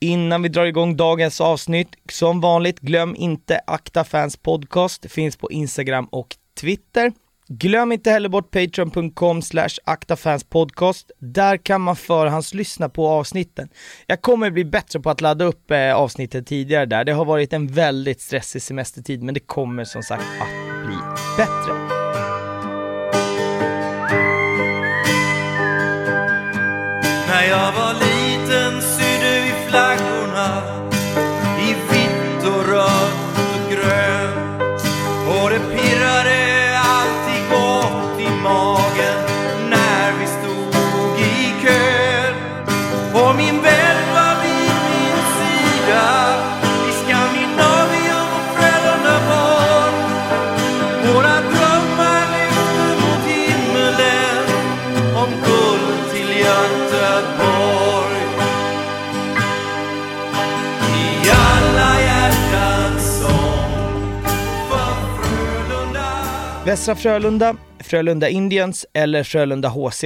Innan vi drar igång dagens avsnitt, som vanligt, glöm inte Akta Fans Podcast. Det finns på Instagram och Twitter. Glöm inte heller bort patreon.com slash aktafanspodcast. Där kan man förhandslyssna på avsnitten. Jag kommer bli bättre på att ladda upp eh, avsnitten tidigare där. Det har varit en väldigt stressig semestertid, men det kommer som sagt att bli bättre. Västra Frölunda, Frölunda Indians eller Frölunda HC.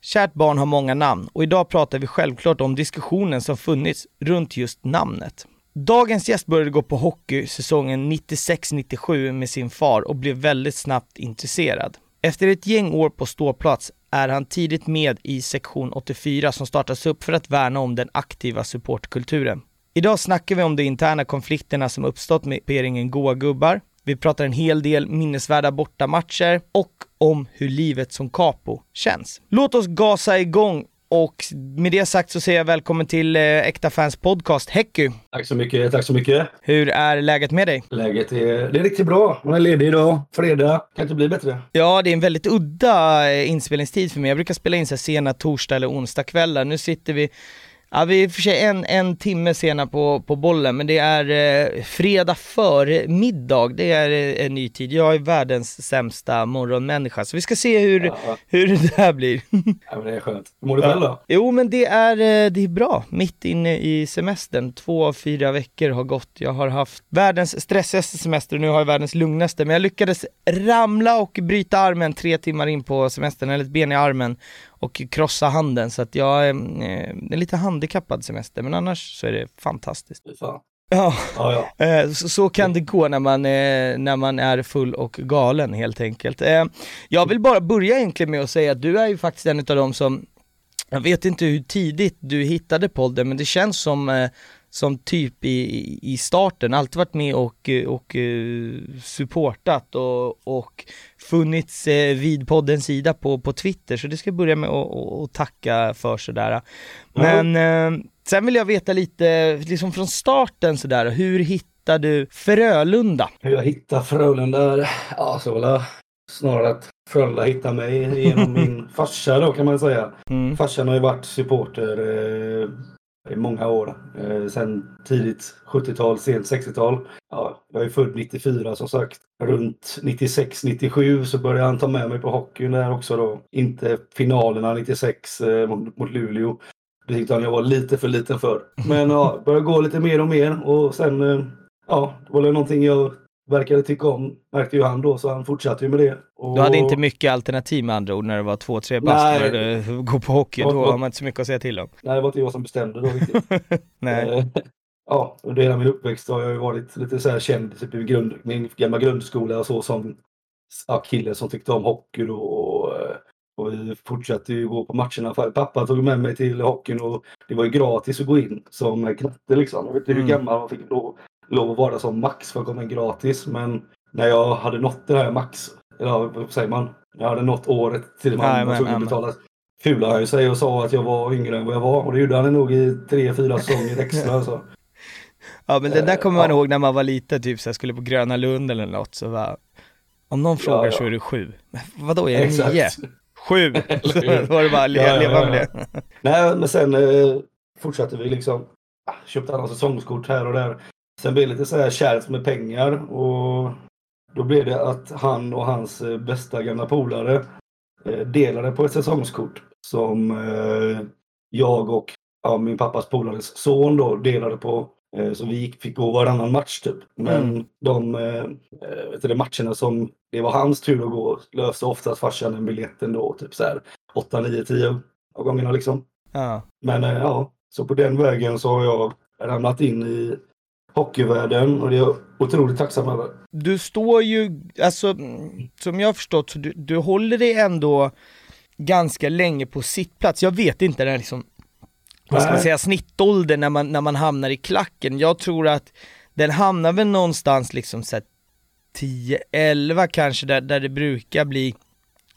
Kärt barn har många namn och idag pratar vi självklart om diskussionen som funnits runt just namnet. Dagens gäst började gå på hockey säsongen 96-97 med sin far och blev väldigt snabbt intresserad. Efter ett gäng år på ståplats är han tidigt med i sektion 84 som startas upp för att värna om den aktiva supportkulturen. Idag snackar vi om de interna konflikterna som uppstått med peringen Goa Gubbar. Vi pratar en hel del minnesvärda bortamatcher och om hur livet som capo känns. Låt oss gasa igång och med det sagt så säger jag välkommen till eh, Äkta Fans Podcast, Häcky. Tack så mycket, tack så mycket. Hur är läget med dig? Läget är, det är riktigt bra. Man är ledig idag, fredag. Kan inte bli bättre. Ja, det är en väldigt udda eh, inspelningstid för mig. Jag brukar spela in så här sena torsdag eller onsdag kvällar. Nu sitter vi Ja, vi är i och för sig en, en timme sena på, på bollen, men det är eh, fredag före middag. Det är eh, en ny tid. Jag är världens sämsta morgonmänniska, så vi ska se hur, Ja. hur det där blir. Ja, men det är skönt. Hur mår du själv då? Jo, men det är, eh, det är bra. Mitt inne i semestern. Två av fyra veckor har gått. Jag har haft världens stressigaste semester och nu har jag världens lugnaste. Men jag lyckades ramla och bryta armen tre timmar in på semestern, eller ett ben i armen och krossa handen. Så att jag är eh, en lite handikappad semester, men annars så är det fantastiskt. Fan. Ja, Ja, ja. eh, så, så kan det gå när man, eh, när man är full och galen helt enkelt. Eh, jag vill bara börja egentligen med att säga att du är ju faktiskt en av dem som jag vet inte hur tidigt du hittade podden, men det känns som, som typ i, i starten, alltid varit med och, och eh, supportat och, och funnits eh, vid poddens sida på, på Twitter, så det ska jag börja med att tacka för sådär. Men eh, sen vill jag veta lite, liksom från starten sådär, hur hittade du Frölunda? Hur jag hittar Frölunda? Ja, så väl snarare att Frölunda hittar mig genom min farsa då kan man säga. Mm. Farsan har ju varit supporter eh, i många år. Eh, sen tidigt 70-tal, sent 60-tal. Ja, jag är född 94 som sagt. Runt 96-97 så började han ta med mig på hockeyn där också då. Inte finalerna 96 eh, mot, mot Luleå. Det tyckte han jag var lite för liten för. Men ja, började gå lite mer och mer och sen eh, ja, det var det någonting jag verkade tycka om. Märkte ju han då så han fortsatte ju med det. Och... Du hade inte mycket alternativ med andra ord när det var två, tre bast när du går på hockey, då har man inte så mycket att säga till om. Nej, det var inte jag som bestämde då riktigt. Nej. Eh, Ja, under hela min uppväxt har jag ju varit lite så här känd typ i grund, min gamla grundskola och så som ja, kille som tyckte om hockey då. Och, eh, och vi fortsatte ju gå på matcherna. Pappa tog med mig till hockeyn och det var ju gratis att gå in som knatte liksom. Jag vet inte hur Mm. gammal man fick lov, lov att vara som max för att komma in gratis. Men när jag hade nått det här max, eller ja, vad säger man? Jag hade nått året till man var tvungen att betala fulade han sig och sa att jag var yngre än vad jag var. Och det gjorde han nog i tre, fyra säsonger extra. Så. Ja men det där kommer man ja. ihåg när man var liten, typ så här, skulle på Gröna Lund eller något så var Om någon frågar ja. så är det sju. Men vadå, är det Exakt. nio? Sju! Så var det bara att le- Ja, ja, leva ja, med ja. det. Nej, men sen eh, fortsatte vi liksom. ah, Köpte alla säsongskort här och där. Sen blev det lite så här kärvt med pengar och då blev det att han och hans eh, bästa gamla polare eh, delade på ett säsongskort som eh, jag och ja, min pappas polares son då delade på. Så vi gick, fick gå varannan match typ. Men Mm. de vet du, matcherna som det var hans tur att gå löste oftast farsan en biljetten då. Typ så här 8, 9, 10 av gångerna liksom. Ja. Men ja, så på den vägen så har jag ramlat in i hockeyvärlden och det är jag otroligt tacksam över. Du står ju, alltså som jag har förstått, så du, du håller dig ändå ganska länge på sittplats. Jag vet inte den liksom, vad ska man säga, snittåldern när man, när man hamnar i klacken. Jag tror att den hamnar väl någonstans liksom så här 10-11 kanske, där, där det brukar bli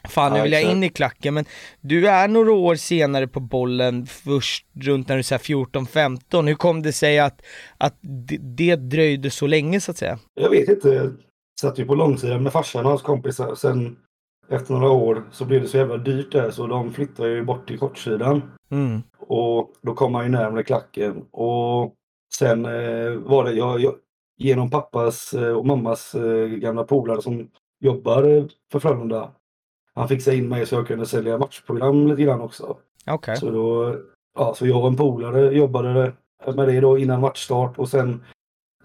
Fan nu vill jag in i klacken, men du är några år senare på bollen, först runt när du är 14-15. Hur kom det sig att, att det, det dröjde så länge så att säga? Jag vet inte. Jag satt ju på långsidan med farsan och hans kompisar. Sen efter några år så blev det så jävla dyrt där så de flyttade ju bort till kortsidan. Mm. Och då kom man ju närmare klacken. Och sen eh, var det jag, jag genom pappas eh, och mammas eh, gamla polare som jobbar eh, för Frölunda. Han fixade in mig så jag kunde sälja matchprogram lite grann också. Okej. Så då, ja, så jag och en polare jobbade med det då innan matchstart och sen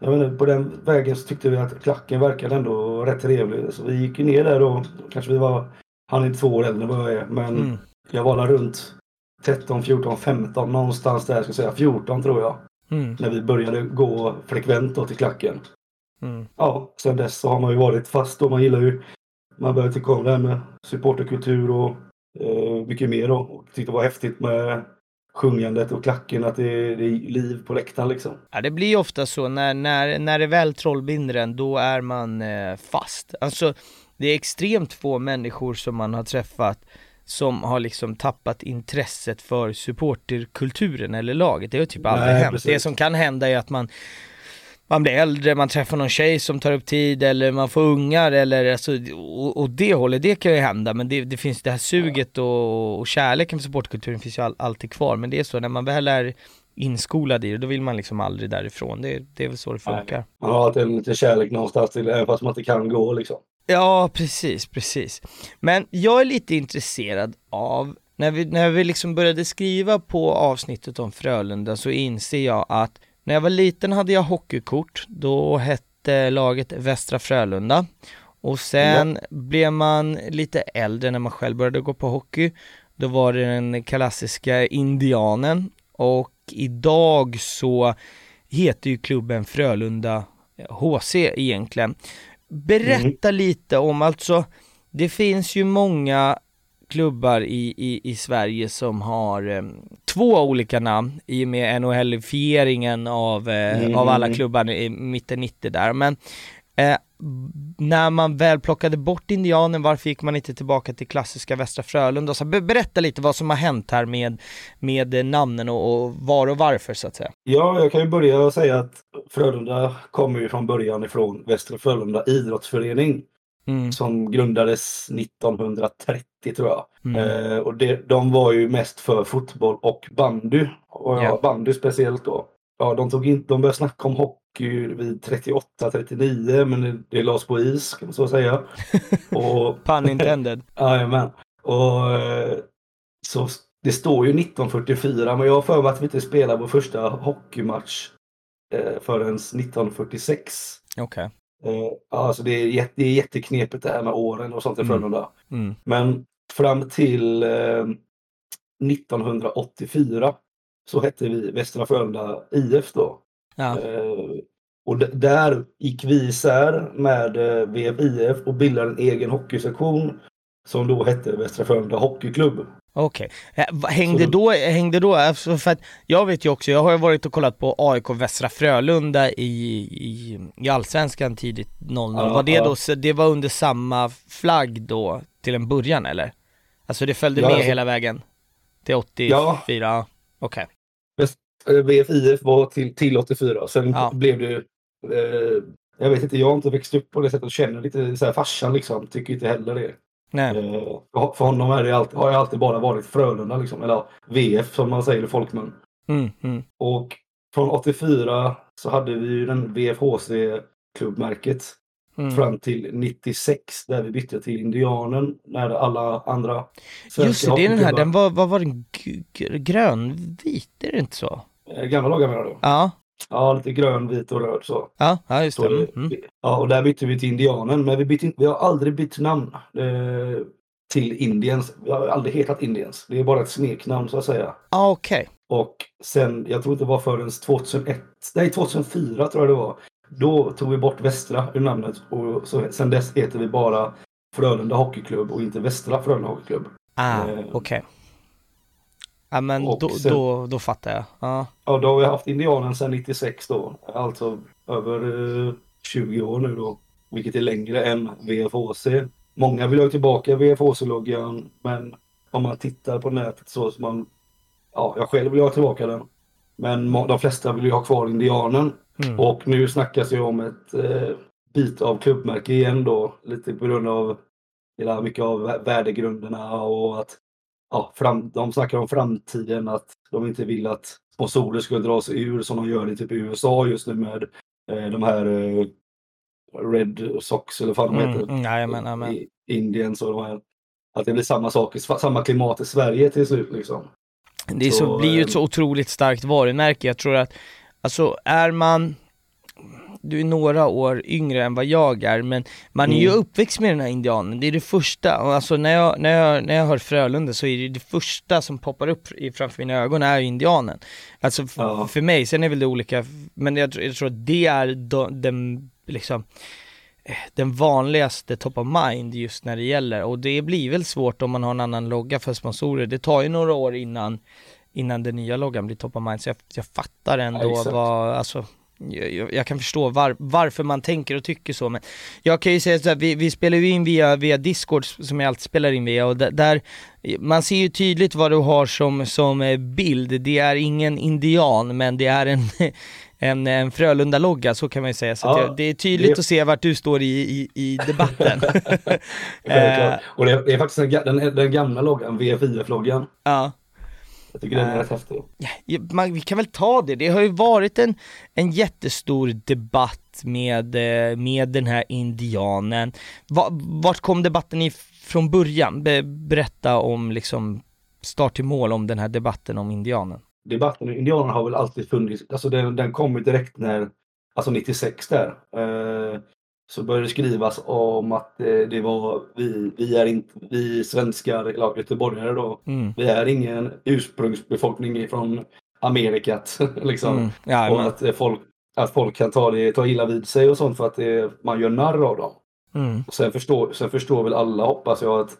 jag inte, på den vägen så tyckte vi att klacken verkade ändå rätt trevlig. Så vi gick ner där då. Kanske vi var, han är två år äldre än vad jag är, men Mm. jag var där runt 13, 14, 15 någonstans där, ska jag säga 14 tror jag. Mm. När vi började gå frekvent då till klacken. Mm. Ja, sen dess så har man ju varit fast och man gillar ju, man började tycka om det här med supporterkultur och eh, mycket mer då. Och tyckte det var häftigt med sjungandet och klacken, att det, det är liv på läktaren liksom. Ja det blir ofta så när, när, när det väl trollbinder en, då är man eh, fast. Alltså det är extremt få människor som man har träffat som har liksom tappat intresset för supporterkulturen eller laget. Det har typ aldrig Nej, hänt. precis. Det som kan hända är att man man blir äldre, man träffar någon tjej som tar upp tid eller man får ungar eller alltså, och, och det hållet, det kan ju hända men det, det finns det här suget och, och kärleken för supportkulturen finns ju all, alltid kvar men det är så när man väl är inskolad i det, då vill man liksom aldrig därifrån. Det, det är väl så det funkar. Man har alltid en liten kärlek någonstans till det, även fast man inte kan gå liksom. Ja, precis, precis. Men jag är lite intresserad av, när vi, när vi liksom började skriva på avsnittet om Frölunda så inser jag att när jag var liten hade jag hockeykort, då hette laget Västra Frölunda. Och sen blev man lite äldre när man själv började gå på hockey. Då var det den klassiska Indianen och idag så heter ju klubben Frölunda HC egentligen. Berätta lite om, alltså det finns ju många klubbar i, i, i Sverige som har eh, två olika namn i och med NHL-fieringen av, eh, Mm. av alla klubbar i mitten 90 där. Men eh, när man väl plockade bort Indianen, varför gick man inte tillbaka till klassiska Västra Frölunda? Så be- berätta lite vad som har hänt här med, med eh, namnen och, och var och varför så att säga. Ja, jag kan ju börja och säga att Frölunda kommer ju från början ifrån Västra Frölunda idrottsförening Mm. som grundades 1930 tror jag. Mm. Eh, och det, de var ju mest för fotboll och bandy. Och ja, Ja. bandy speciellt då. Ja, de, tog in, de började snacka om hockey vid 38-39 men det, det lades på is kan man så säga. och, Pun intended. Jajamän. Och eh, så det står ju 1944 men jag har för mig att vi inte spelade vår första hockeymatch eh, förrän 1946. Okej. Eh, alltså det är, jätte, det är jätteknepigt det här med åren och sånt i Mm. Frölunda. Mm. Men fram till eh, 1984 så hette vi Västra Frölunda IF då. Ja. Eh, och där gick vi isär med eh, VFIF och bildade en egen hockeysektion som då hette Västra Frölunda Hockeyklubb. Okej. Eh, va- Hängde då, hängde då, för att jag vet ju också, jag har ju varit och kollat på AIK Västra Frölunda i, i, i Allsvenskan tidigt 00. Ja, var det då, det var under samma flagg då till en början eller? Alltså det följde Ja, med alltså- hela vägen? Till 84? Ja. Okej. Eh, VFIF var till, till 84. Sen Ja. blev det eh, jag vet inte, jag har inte växt upp på det sättet och känner lite så här farsan liksom. Tycker inte heller det. Nej. Eh, för- honom är det alltid, har jag alltid bara varit Frölunda liksom. Eller VF som man säger i folkmun. Mm, mm. Och från 84 så hade vi ju den VFHC-klubbmärket Mm. fram till 96 där vi bytte till Indianen när alla andra Just det, det är den här, den var, vad var den? Grönvit, är det inte så? Eh, Gamla lagar menar du? Ja, Ja, lite grön, vit och röd så. ja, ja just så det- Mm. Ja, och där bytte vi till Indianen. Men vi, bytte, vi har aldrig bytt namn eh, till Indiens. Vi har aldrig hetat Indiens. Det är bara ett smeknamn så att säga. Ja, okej. Och sen, jag tror inte det var förrän 2001, nej 2004 tror jag det var. Då tog vi bort Västra ur namnet och så, sen dess heter vi bara Frölunda Hockeyklubb och inte Västra Frölunda Hockeyklubb. Ah, Eh, okej. Ja men då, sen- då, då fattar jag. Ja. Ja, då har vi haft Indianen sedan 96 då. Alltså över eh, 20 år nu då. Vilket är längre än VFHC. Många vill ha tillbaka VFHC-loggan men om man tittar på nätet så som man... Ja, jag själv vill ha tillbaka den. Men de flesta vill ju ha kvar Indianen. Mm. Och nu snackas det om ett eh, bit av klubbmärke igen då. Lite på grund av hela mycket av vä- värdegrunderna och att ja, fram, de snackar om framtiden, att de inte vill att sponsorer ska dra sig ur som de gör i typ USA just nu med eh, de här eh, Red Sox eller vad fan de Mm, heter. mm, jajamän, jajamän. I Indiens och de här. Att det blir samma sak, samma klimat i Sverige till slut liksom. Det så, Så, blir ju ett eh, så otroligt starkt varumärke. Jag tror att, alltså är man, du är några år yngre än vad jag är, men man är ju Mm. uppväxt med den här indianen. Det är det första, och alltså när jag, när jag, när jag hör Frölunda så är det det första som poppar upp framför mina ögon är indianen. Alltså f- Ja. för mig, sen är väl det olika, men jag, tror- jag tror att det är då, den, liksom, eh, den vanligaste top of mind just när det gäller och det blir väl svårt om man har en annan logga för sponsorer. Det tar ju några år innan innan den nya loggan blir top of mind. Så jag, jag fattar ändå Ja, vad, alltså jag, jag- kan förstå var, varför man tänker och tycker så men jag kan ju säga så här, vi, vi spelar ju in via, via Discord som jag alltid spelar in via och där, man ser ju tydligt vad du har som, som eh, bild. Det är ingen indian men det är en, en, en Frölunda-logga så kan man ju säga. Så Ja, jag, det är tydligt det- att se vart du står i, i, i debatten. Självklart. Eh, Och det är, det är faktiskt den, den, den gamla loggan, VFIF-loggan. ja. Jag tycker den är rätt häftig. Ja, man, vi kan väl ta det, det har ju varit en, en jättestor debatt med, eh, med den här indianen. Va, vart kom debatten ifrån början? Be, berätta om liksom start till mål om den här debatten om indianen. debatten om indianerna har väl alltid funnits. Alltså den, den kom ju direkt när, alltså 96 där. Eh, så började det skrivas om att eh, det var vi, vi är inte, vi svenskar, eller göteborgare då. Mm. Vi är ingen ursprungsbefolkning från Amerikat liksom. Mm. Ja, och att eh, folk, att folk kan ta, det, ta illa vid sig och sånt för att det, man gör narr av dem. mm. Och sen, förstår, sen förstår väl alla, hoppas jag, att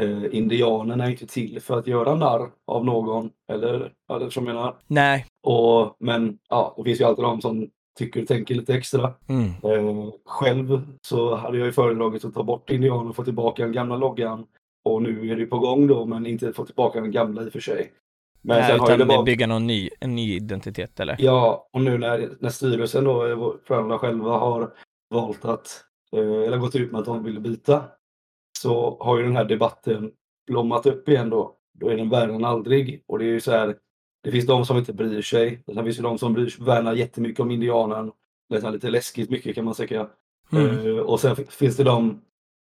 eh, indianerna är inte till för att göra narr av någon. Eller, eller som jag menar. Nej. Och, men ja, det finns ju alltid de som tycker och tänker lite extra. Mm. Eh, själv så hade jag ju föredragit att ta bort indianen och få tillbaka den gamla loggan. Och nu är det på gång då, men inte få tillbaka den gamla i och för sig. Men Nej, sen utan bara... bygga någon ny, en ny identitet eller? Ja, och nu när, när styrelsen då, eh, Frölunda själva har valt att, eh, eller gått ut med att de vill byta, så har ju den här debatten blommat upp igen då. Då är den värre än aldrig. Och det är ju så här, det finns de som inte bryr sig. Sen finns det de som bryr sig, värnar jättemycket om indianen. Nästan lite läskigt mycket kan man säga. Mm. Eh, och sen finns det de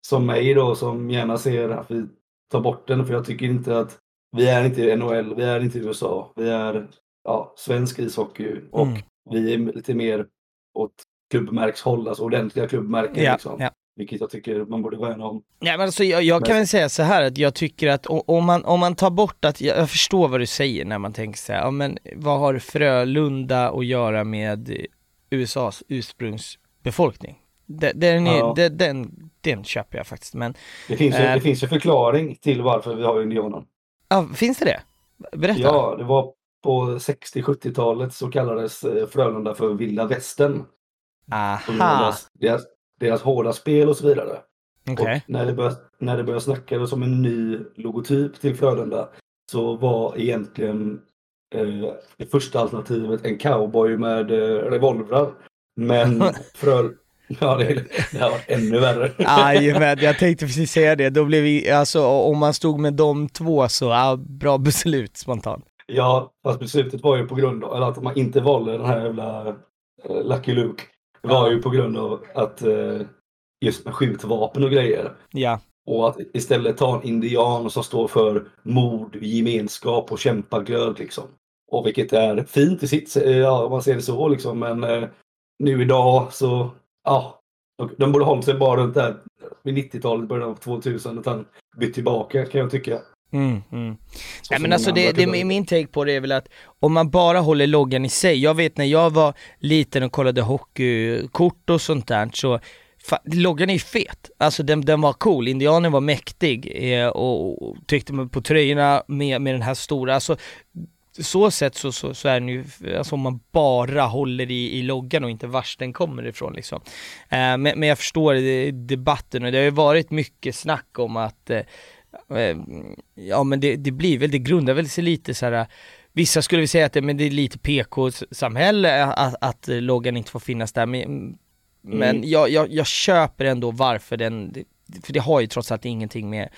som mig då som gärna ser att vi tar bort den för jag tycker inte att vi är inte i NHL, vi är inte i USA, vi är ja, svensk ishockey och Mm. vi är lite mer åt klubbmärkshåll, alltså ordentliga klubbmärken. Ja, liksom, ja. Vilket jag tycker man borde värna om. Nej men alltså jag, jag kan väl säga så här att jag tycker att om man, om man tar bort att, jag, förstår vad du säger när man tänker så här, ja men vad har Frölunda att göra med USAs ursprungsbefolkning? Den, den, är, Ja. den, den, den köper jag faktiskt, men Det finns, ju, Eh. det finns ju förklaring till varför vi har indianen. ja, finns det det? Berätta. Ja, det var på 60-70-talet så kallades eh, Frölunda för vilda västern. Aha, deras, deras, deras hårda spel och så vidare. okej. Och när det började, när det började snackas om en ny logotyp till Frölunda så var egentligen eh, det första alternativet en cowboy med eh, revolvrar. Men Fröl... Ja, det, det har varit ännu värre. Jajamän, jag tänkte precis säga det, då blev vi, alltså om man stod med de två så, ja, bra beslut spontant. Ja, fast beslutet var ju på grund av att man inte valde den här jävla eh, Lucky Luke. Var ju på grund av att eh, just med skjutvapen och grejer. Ja, Och att istället ta en indian som står för mod, gemenskap och kämpaglöd liksom. Och vilket är fint i sitt, eh, ja om man ser det så liksom. Men eh, nu idag så, ja. de- De borde hållit sig bara runt där vid 90-talet, början av 2000 utan bytt tillbaka kan jag tycka. Mm, mm. Nej men alltså det, det, min take på det är väl att om man bara håller loggan i sig, jag vet när jag var liten och kollade hockeykort och sånt där så loggan är ju fet, alltså den, den var cool, indianen var mäktig eh, och, och tyckte man på tröjorna med, med den här stora, alltså så sett så, så, så är den ju, alltså om man bara håller i, i loggan och inte vars den kommer ifrån liksom. Eh, men, men jag förstår debatten och det har ju varit mycket snack om att eh, ja men det, det blir väl, det grundar väl sig lite så här. Vissa skulle väl säga att det, men det är lite PK-samhälle att, att loggan inte får finnas där, men, men jag, jag, jag köper ändå varför den, för det har ju trots allt ingenting med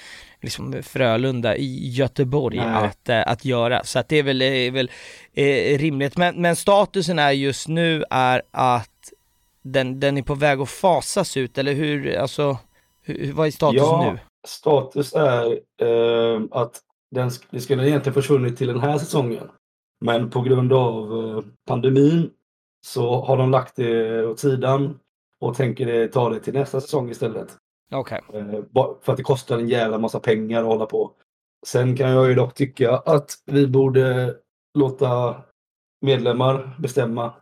liksom Frölunda i Göteborg Nej. att, eh, att göra, så att det är väl, är väl eh, rimligt. Men, men statusen är just nu är att den, den är på väg att fasas ut, eller hur, alltså, hur, vad är status Ja. nu? Status är eh, att den, det skulle egentligen försvunnit till den här säsongen. Men på grund av eh, pandemin så har de lagt det åt sidan och tänker ta det till nästa säsong istället. Okej. Eh, ba- för att det kostar en jävla massa pengar att hålla på. Sen kan jag ju dock tycka att vi borde låta medlemmar bestämma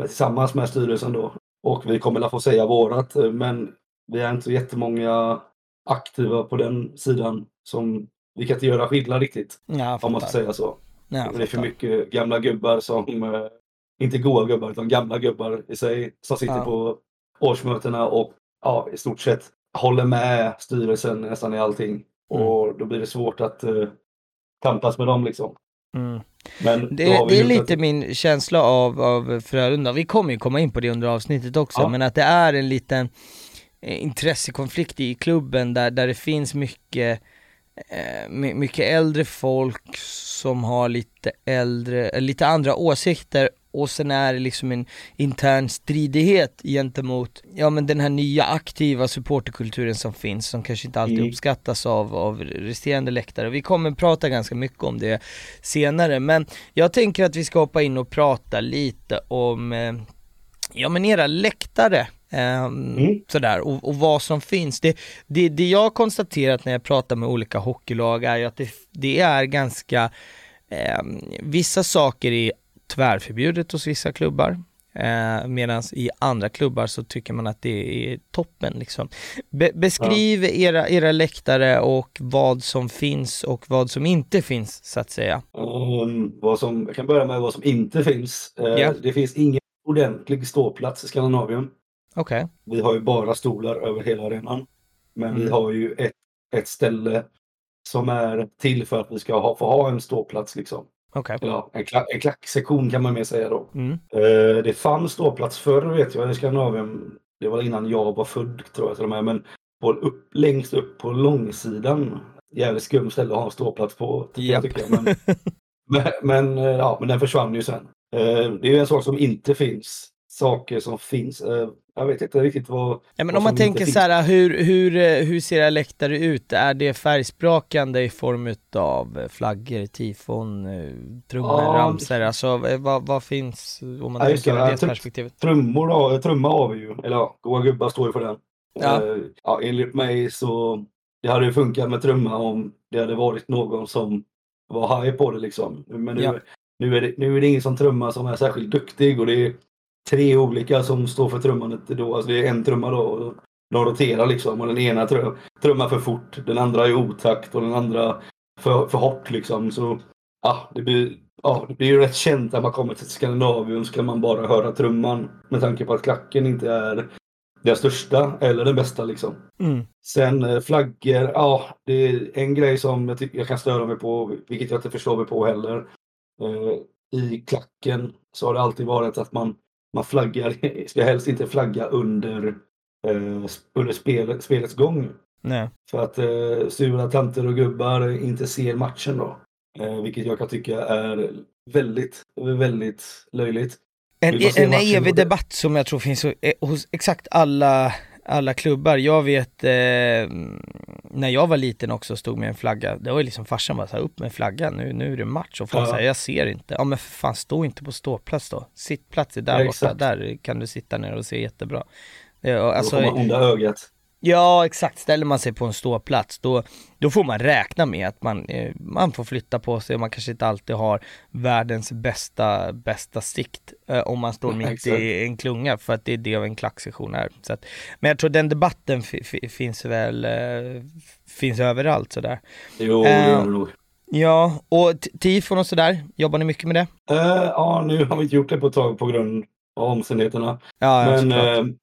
tillsammans med styrelsen då. Och vi kommer att få säga vårat, eh, men vi är inte så jättemånga aktiva på den sidan som vi kan inte göra skillnad riktigt, Ja, om man ska säga så. Ja, det är för mycket gamla gubbar som, eh, inte goa gubbar, utan gamla gubbar i sig, som sitter Ja. på årsmötena och ja, i stort sett håller med styrelsen nästan i allting. Mm. Och då blir det svårt att eh, tampas med dem liksom. Mm. Men Det, det är lite ett- min känsla av, av Frölunda, vi kommer ju komma in på det under avsnittet också, Ja. men att det är en liten intressekonflikt i klubben där, där det finns mycket, eh, my- mycket äldre folk som har lite äldre, eh, lite andra åsikter och sen är det liksom en intern stridighet gentemot, ja men den här nya aktiva supporterkulturen som finns, som kanske inte alltid Mm. uppskattas av, av resterande läktare. Vi kommer prata ganska mycket om det senare, men jag tänker att vi ska hoppa in och prata lite om, eh, ja men era läktare, ehm, Mm. sådär, och, och vad som finns. Det, det, det jag har konstaterat när jag pratar med olika hockeylag är ju att det, det är ganska, ehm, vissa saker är tvärförbjudet hos vissa klubbar. Eh, Medan i andra klubbar så tycker man att det är toppen liksom. Be- beskriv era, era läktare och vad som finns och vad som inte finns så att säga. Ehm, vad som, jag kan börja med vad som inte finns. Eh, Ja. Det finns ingen ordentlig ståplats i Skandinavien. Okej. Vi har ju bara stolar över hela arenan. Men vi Mm. har ju ett, ett ställe som är till för att vi ska ha, få ha en ståplats liksom. Okej. Eller ja, en, kla, en klacksektion kan man mer säga då. Mm. Eh, det fanns ståplats förr vet jag i Skandinavien. Det var innan jag var född tror jag till och med. Men på, upp, längst upp på långsidan. Jävligt skumt ställe att ha en ståplats på. jag, tycker jag. Men, men, men, eh, ja, men den försvann ju sen. Eh, det är ju en sak som inte finns. Saker som finns. Eh, jag vet inte riktigt vad... Ja, men om man tänker så här, hur, hur, eh, hur ser era läktare ut? Är det färgsprakande i form av flaggor, tifon, eh, trummor, Ja, ramsor? Alltså eh, vad, vad finns, om man Ja, tänker det. det perspektivet? Trummor har, trumma har vi ju. Eller ja, goa gubbar står ju för den. Ja. Eh, ja, enligt mig så det hade ju funkat med trumma om det hade varit någon som var high på det liksom. Men nu, Ja. nu, är, det, nu är det ingen som trummar som är särskilt duktig och det är tre olika som står för trummandet. Då. Alltså det är en trumma då. De roterar liksom och den ena trum, trummar för fort, den andra är otakt och den andra för, för hårt liksom. Så ja, det blir, ja, det blir ju rätt känt när man kommer till Skandinavien så kan man bara höra trumman med tanke på att klacken inte är den största eller den bästa liksom. Mm. Sen eh, flaggor, ja, det är en grej som jag, jag kan störa mig på, vilket jag inte förstår mig på heller. Eh, I klacken så har det alltid varit att man, man flaggar, ska helst inte flagga under, eh, under spel, spelets gång. Nej. För att eh, sura tanter och gubbar inte ser matchen då. Eh, vilket jag kan tycka är väldigt, väldigt löjligt. En, en evig debatt som jag tror finns eh, hos exakt alla, alla klubbar. Jag vet eh, när jag var liten också stod med en flagga, det var ju liksom farsan bara såhär, upp med flaggan, nu, nu är det match. Och folk Ja. säger jag ser inte. Ja men för fan, stå inte på ståplats då. Sittplats är där Ja, borta, exakt. där kan du sitta ner och se jättebra. Eh, och Alltså, Alltså, då får man onda ögat. Ja, exakt. Ställer man sig på en ståplats, då, då får man räkna med att man, eh, man får flytta på sig och man kanske inte alltid har världens bästa, bästa sikt eh, om man står mitt Exakt. i en klunga, för att det är det en klacksektion är. Så att, men jag tror den debatten fi- fi- finns väl, eh, finns överallt sådär. Jo, Eh, det nog. Ja, och tifon och sådär, jobbar ni mycket med det? Eh, ja, nu har vi inte gjort det på ett tag på grund av omständigheterna. Ja, ja men,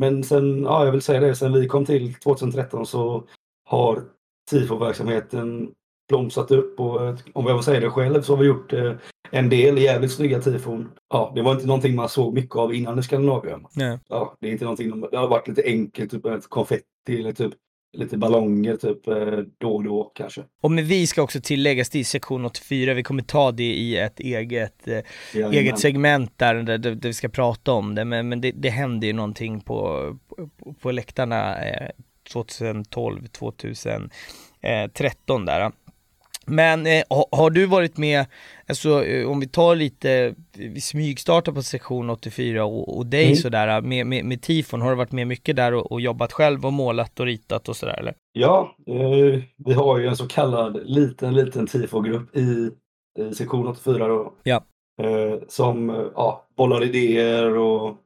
men sen, ja, jag vill säga det, sen vi kom till 2013 så har tifo-verksamheten blomstrat upp och eh, om jag får säga det själv så har vi gjort eh, en del jävligt snygga tifon. Ja, det var inte någonting man såg mycket av innan i Skandinavien. Nej. Ja, det är inte någonting, det har varit lite enkelt, typ ett konfetti eller typ lite ballonger typ eh, då och då kanske. Och med vi ska också tilläggas till sektion 84, vi kommer ta det i ett eget eh, Jajamän. eget segment där, där, där vi ska prata om det, men, men det, det händer ju någonting på, på, på läktarna eh, 2012, 2013 där. Men eh, har, du varit med, alltså eh, om vi tar lite, vi smygstartar på sektion 84 och, och dig Mm. sådär med, med, med tifon, har du varit med mycket där och, och jobbat själv och målat och ritat och sådär eller? Ja, eh, vi har ju en så kallad liten, liten tifogrupp i, i sektion 84 då. Ja. Eh, som eh, ja, bollar idéer och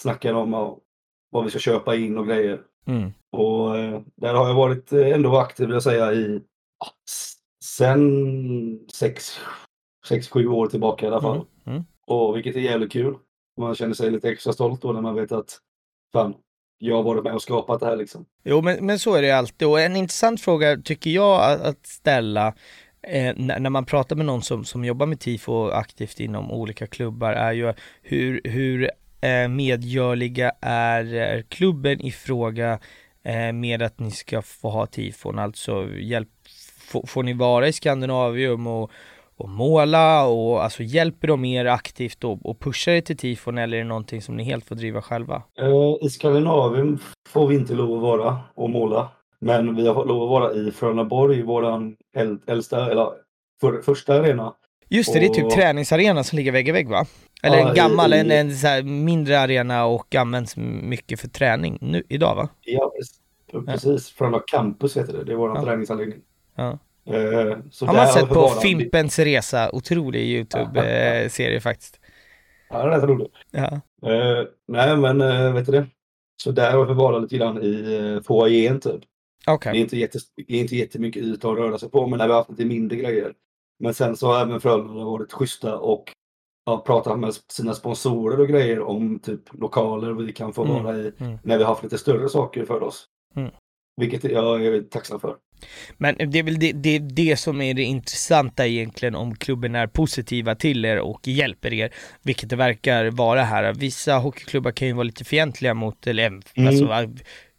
snackar om ja, vad vi ska köpa in och grejer. Mm. Och eh, där har jag varit eh, ändå aktiv vill jag säga i sen sex, sex, sju år tillbaka i alla fall. Mm. Mm. Och vilket är jävligt kul. Man känner sig lite extra stolt då när man vet att fan, jag har varit med och skapat det här liksom. Jo, men, men så är det alltid. Och en intressant fråga tycker jag att, att ställa eh, när, när man pratar med någon som, som jobbar med tifo aktivt inom olika klubbar är ju hur, hur eh, medgörliga är, är klubben i fråga eh, med att ni ska få ha tifon? Alltså hjälp, får, får ni vara i Skandinavium och, och måla och alltså hjälper de er aktivt och, och pushar er till tifon eller är det någonting som ni helt får driva själva? Eh, I Skandinavien får vi inte lov att vara och måla. Men vi har lov att vara i Frölundaborg, våran äl- äldsta, eller för, första arena. Just det, det är typ Och- träningsarena som ligger vägg i vägg va? Eller Ja, en gammal, i- en, en så här mindre arena och används mycket för träning nu, idag va? Ja, precis. precis. Frölunda Campus heter det. Det är vår Ja. träningsanläggning. Ja. Eh, så Har man sett på Fimpens Resa, otrolig YouTube-serie faktiskt. Ja, det är rätt roligt. Ja. Eh, nej, men uh, vet du det? Så där har vi förvarat lite grann i foajén typ. Okej. Det är inte, jättes, det är inte jättemycket yta att röra sig på, men där vi har haft lite mindre grejer. Men sen så har även Frölunda varit schyssta och ja, pratat med sina sponsorer och grejer om typ lokaler vi kan få Mm, vara i mm. när vi har haft lite större saker för oss. Mm. Vilket jag är tacksam för. Men det är väl det, det, det som är det intressanta egentligen om klubben är positiva till er och hjälper er, vilket det verkar vara här. Vissa hockeyklubbar kan ju vara lite fientliga mot, eller Mm. alltså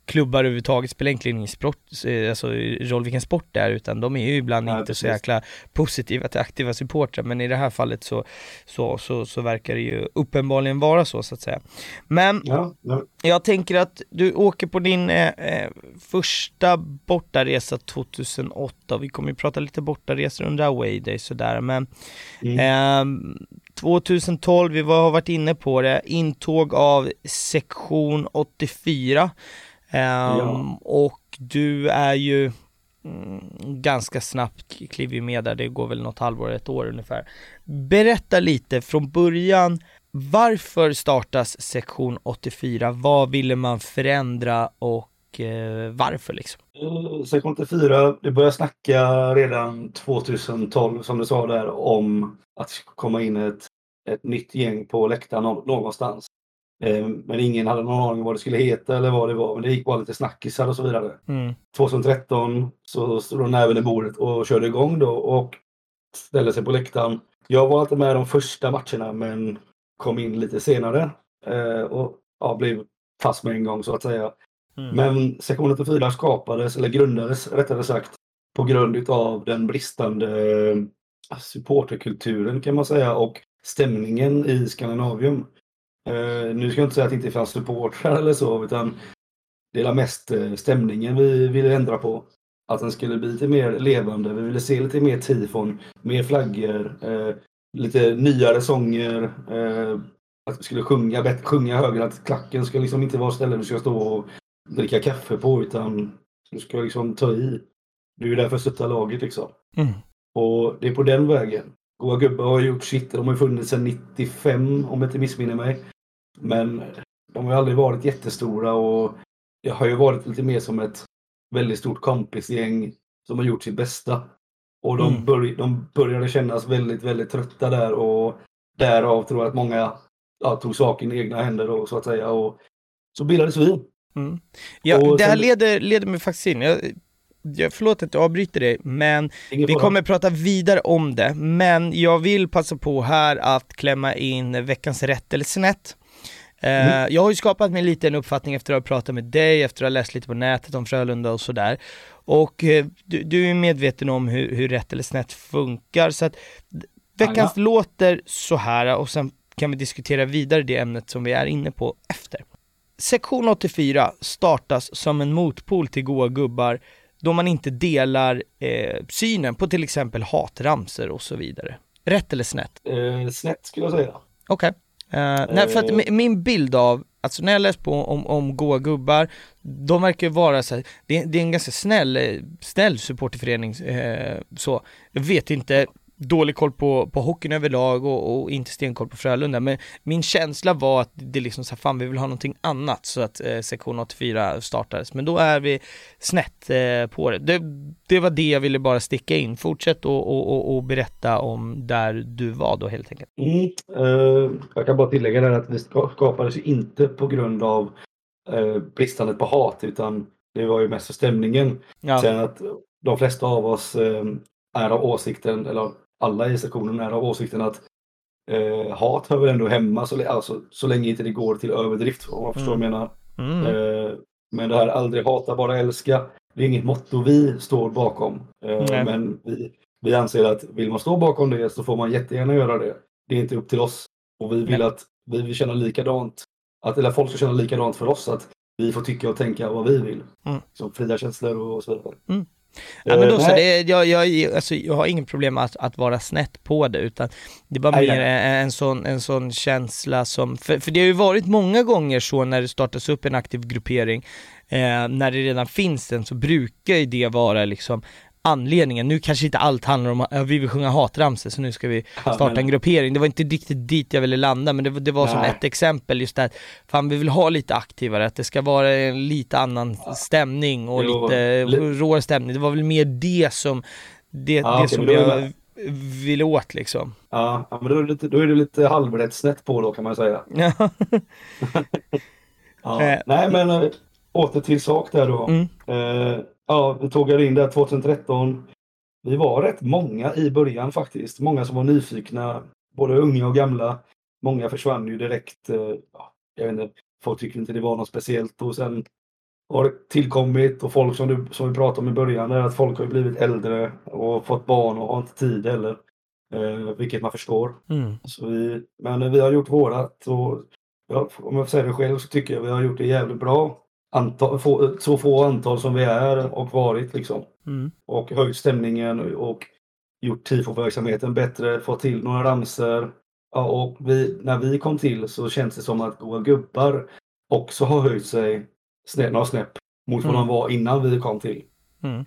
klubbar överhuvudtaget spelar egentligen ingen sport, eh, alltså roll vilken sport det är, utan de är ju ibland Nej, inte så precis. jäkla positiva till aktiva supportrar, men i det här fallet så, så, så, så verkar det ju uppenbarligen vara så så att säga. Men Ja, ja. jag tänker att du åker på din eh, eh, första bortaresa 2008, vi kommer ju prata lite bortaresor under away day sådär, men Mm. ehm, 2012, vi har varit inne på det, intåg av sektion 84 ehm, Ja. och du är ju mm, ganska snabbt kliver med där, det går väl något halvår, ett år ungefär. Berätta lite från början, varför startas sektion 84? Vad ville man förändra och eh, varför liksom? Eh, Sektion 84, det började snacka redan 2012 som du sa där om att komma in ett, ett nytt gäng på läktaren nå- någonstans. Eh, Men ingen hade någon aning vad det skulle heta eller vad det var. Men det gick bara lite snackisar och så vidare. Mm. 2013 så stod de näven i bordet och körde igång då och ställde sig på läktaren. Jag var inte med de första matcherna men kom in lite senare eh, och ja, blev fast med en gång så att säga. Mm. Men sektion 84 skapades, eller grundades rättare sagt, på grund av den bristande eh, supporterkulturen kan man säga och stämningen i Skandinavium. Eh, nu ska jag inte säga att det inte fanns supportrar eller så, utan det är mest eh, stämningen vi ville ändra på. Att den skulle bli lite mer levande. Vi ville se lite mer tifon, mer flaggor, eh, lite nyare sånger. Eh, att vi skulle sjunga, bättre, sjunga högre, att klacken ska liksom inte vara stället vi ska stå och dricka kaffe på utan du ska liksom ta i. Du är där för att stötta laget liksom. Mm. Och det är på den vägen. Goa gubbar har gjort sitt. De har funnits sedan 95 om jag inte missminner mig. Men de har aldrig varit jättestora och det har ju varit lite mer som ett väldigt stort kompisgäng som har gjort sitt bästa. Och de, Mm. börj- de började kännas väldigt, väldigt trötta där och därav tror jag att många ja, tog saken i egna händer och så att säga. Och så bildades vi. Mm. Ja, Och det här sen- leder, leder mig faktiskt in, jag, jag, förlåt att jag avbryter dig, men Ingen vi kommer prata vidare om det. Men jag vill passa på här att klämma in veckans rätt eller snett. Mm. Jag har ju skapat mig lite en uppfattning efter att ha pratat med dig, efter att ha läst lite på nätet om Frölunda och sådär. Och eh, du, du är medveten om hur, hur rätt eller snett funkar, så att veckans låter så här och sen kan vi diskutera vidare det ämnet som vi är inne på efter. Sektion 84 startas som en motpol till goa gubbar då man inte delar eh, synen på till exempel hatramser och så vidare. Rätt eller snett? Eh, snett skulle jag säga. Okej. Eh, nej, för att Eh. mi- min bild av, alltså när jag läst på om, om goa gubbar, de verkar ju vara så här, det, det är en ganska snäll, eh, snäll supporterförening eh, så. Jag vet inte, dålig koll på, på hockeyn överlag och, och inte stenkoll på Frölunda, men min känsla var att det liksom så här, fan vi vill ha någonting annat så att eh, sektion 84 startades, men då är vi snett eh, på det. det. Det var det jag ville bara sticka in, fortsätt och, och, och, och berätta om där du var då helt enkelt. Mm. Eh, jag kan bara tillägga där att ska- skapades ju inte på grund av eh, bristandet på hat utan det var ju mest för stämningen. Ja. Sen att de flesta av oss eh, är av åsikten, eller alla i sektionen är av åsikten att eh, hat hör väl ändå hemma så, alltså, så länge inte det går till överdrift om man förstår vad jag menar. Mm. Eh, men det här aldrig hata, bara älska. Det är inget motto vi står bakom. Eh, men vi, vi anser att vill man stå bakom det så får man jättegärna göra det. Det är inte upp till oss. Och vi vill Nej. att vi vill känna likadant. Att, eller folk ska känna likadant för oss. Att vi får tycka och tänka vad vi vill. Mm. Som fria känslor och så vidare. Mm. Ja men Eh, då så, nej. det, jag, jag, alltså, jag har inget problem att, att vara snett på det utan det var mer en, en, sån, en sån känsla som, för, för det har ju varit många gånger så när det startas upp en aktiv gruppering, eh, när det redan finns den så brukar ju det vara liksom anledningen, nu kanske inte allt handlar om att ja, vi vill sjunga hatramsor så nu ska vi starta en gruppering, det var inte riktigt dit jag ville landa men det, var- det var som Nej. ett exempel just där, fan vi vill ha lite aktivare, att det ska vara en lite annan stämning och Jo, lite li- råare stämning, det var väl mer det som, det, Ja, det okej, som jag det- ville åt liksom. Ja, men då är, det lite, då är det lite halvrätt snett på då kan man säga. Ja. Eh. Nej men äh, åter till sak där då. Mm. Eh, ja, vi tog er in där 2013. Vi var rätt många i början faktiskt. Många som var nyfikna, både unga och gamla. Många försvann ju direkt. Eh, ja, jag vet inte, folk tyckte inte det var något speciellt. Och sen har det tillkommit och folk som, du, som vi pratade om i början, är att folk har blivit äldre och fått barn och har inte tid heller. Eh, vilket man förstår. Mm. Så vi, men vi har gjort vårat och ja, om jag säga det själv så tycker jag vi har gjort det jävligt bra. Antal, få, så få antal som vi är och varit liksom. Mm. Och höjt stämningen och gjort tifo-verksamheten bättre, fått till några ramser. Ja, och vi, när vi kom till så känns det som att Goa Gubbar också har höjt sig snä, några snäpp mot vad Mm. de var innan vi kom till. Mm.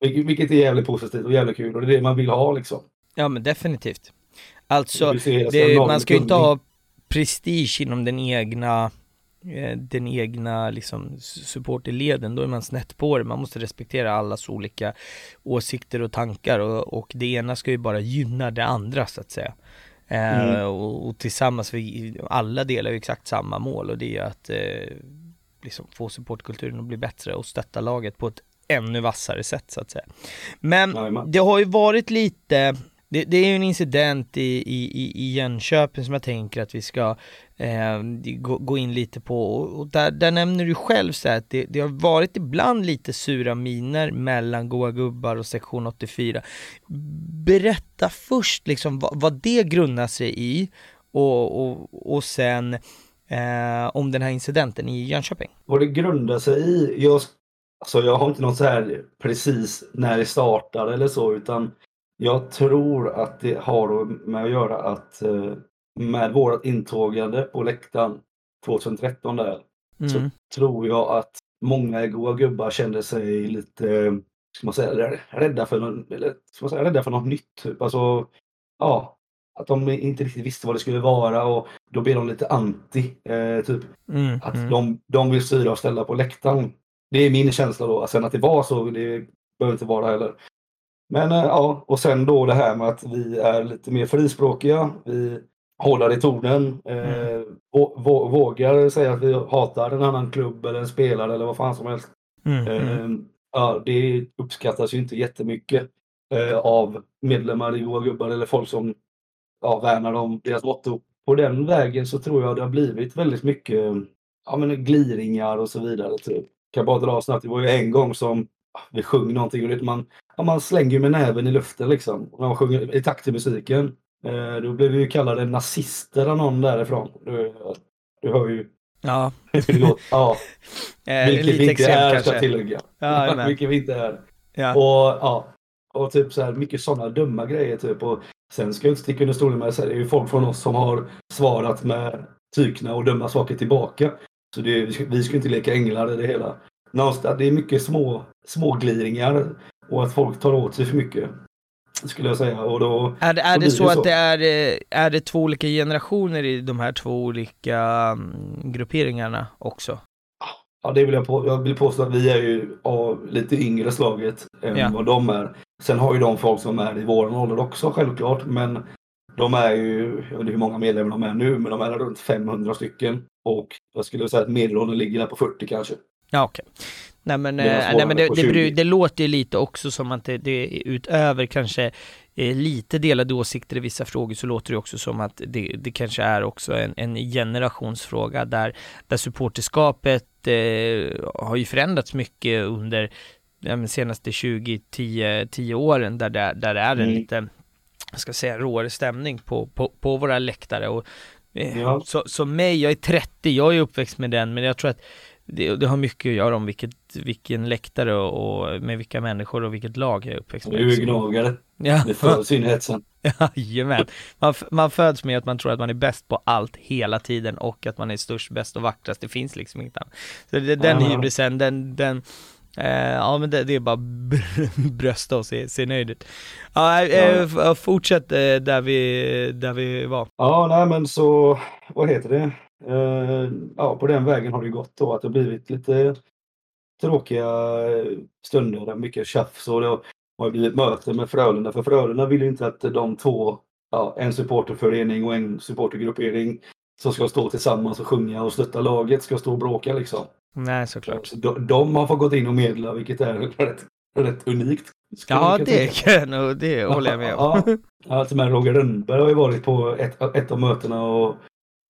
Vilket, vilket är jävligt positivt och jävligt kul och det är det man vill ha liksom. Ja men definitivt. Alltså, det, man ska ju inte ha prestige inom den egna den egna liksom supporterleden, då är man snett på det. Man måste respektera allas olika åsikter och tankar och, och det ena ska ju bara gynna det andra så att säga. Eh, Mm. och, och tillsammans, vi, alla delar ju exakt samma mål och det är att eh, liksom få supportkulturen att bli bättre och stötta laget på ett ännu vassare sätt så att säga. Men det har ju varit lite, det, det är ju en incident i, i, i- i Jönköping som jag tänker att vi ska eh, gå, gå in lite på och, och där, där nämner du själv så här att det, det har varit ibland lite sura miner mellan Goa Gubbar och sektion 84. Berätta först liksom vad, vad det grundar sig i och, och, och sen eh, om den här incidenten i Jönköping. Vad det grundar sig i? Jag, alltså jag har inte något så här precis när det startar eller så utan jag tror att det har med att göra att eh, med vårt intågande på läktaren 2013 där så Mm. tror jag att många goa gubbar kände sig lite, ska man säga, rädda för, någon, eller, ska man säga, rädda för något nytt. Typ. Alltså, ja, att de inte riktigt visste vad det skulle vara och då blev de lite anti. Eh, typ. Mm, Att mm. de, de vill styra och ställa på läktaren. Det är min känsla då. Sen att det var så, det behöver inte vara heller. Men eh, ja, och sen då det här med att vi är lite mer frispråkiga. Vi håller i tonen. Eh, vå- vågar säga att vi hatar en annan klubb eller en spelare eller vad fan som helst. Mm, mm. Eh, ja, det uppskattas ju inte jättemycket eh, av medlemmar i Goa Gubbar eller folk som ja, värnar om deras motto. På den vägen så tror jag det har blivit väldigt mycket ja, men gliringar och så vidare. Typ. Kan bara dra snabbt, det var ju en gång som vi sjöng någonting och man, ja, man slänger med näven i luften liksom. När man sjunger i takt till musiken. Eh, då blev vi ju kallade nazister av någon därifrån. Du, du hör ju Ja. Ja, eh, vilket vi inte är ska kanske. jag tillägga. Ja, vilket vi inte är. ja. Och ja, och typ så här mycket sådana dumma grejer typ. Och sen ska jag inte sticka under stolen med säga, det är ju folk från oss som har svarat med tykna och dumma saker tillbaka. Så det, vi ska inte leka änglar i det hela. Någonstans, det är mycket små, små gliringar och att folk tar åt sig för mycket. Skulle jag säga. Och då, Är, det- är det blir så att det är, eh, är det två olika generationer i de här två olika mm, grupperingarna också? Ja, det vill jag, på, jag vill påstå att vi är ju av lite yngre slaget än Ja. vad de är. Sen har ju de folk som är i vår ålder också självklart, men de är ju, jag vet inte hur många medlemmar de är nu, men de är runt 500 stycken. Och jag skulle säga att medelåldern ligger där på 40 kanske. Ja, okej. Nej men, eh, nej, men det, på det, 20. bru- det låter ju lite också som att det, det utöver kanske eh, lite delade åsikter i vissa frågor så låter det också som att det, det kanske är också en, en generationsfråga där, där supporterskapet eh, har ju förändrats mycket under men senaste 20-10 10 åren där det, där det är en Mm. lite, jag ska säga råare stämning på, på, på våra läktare och eh, Ja. så, så mig, jag är 30, jag är uppväxt med den men jag tror att det, det har mycket att göra om vilket, vilken läktare och, och med vilka människor och vilket lag jag är uppväxt med. Du är gnagare. Ja, Det föds in hetsen. jajamän. Man, man föds med att man tror att man är bäst på allt hela tiden och att man är störst, bäst och vackrast. Det finns liksom inget annat. Så det, den Ja. hybrisen, den, den eh, ja men det, det är bara br- brösta och se, se nöjd ut. Ja, eh, Ja. f- fortsätt eh, där vi, där vi var. Ja, nej men så, vad heter det? Eh, ja, på den vägen har det gått då att det har blivit lite tråkiga eh, stunder, mycket tjafs och det har blivit möten med Frölunda. För Frölunda vill ju inte att de två, ja, en supporterförening och en supportergruppering som ska stå tillsammans och sjunga och stötta laget ska stå och bråka liksom. Nej, såklart. Så de, de har fått gått in och medla, vilket är rätt, rätt unikt. Ja, det kan det håller jag med om. Ja, ja till och med Roger Rönnberg har ju varit på ett, ett av mötena och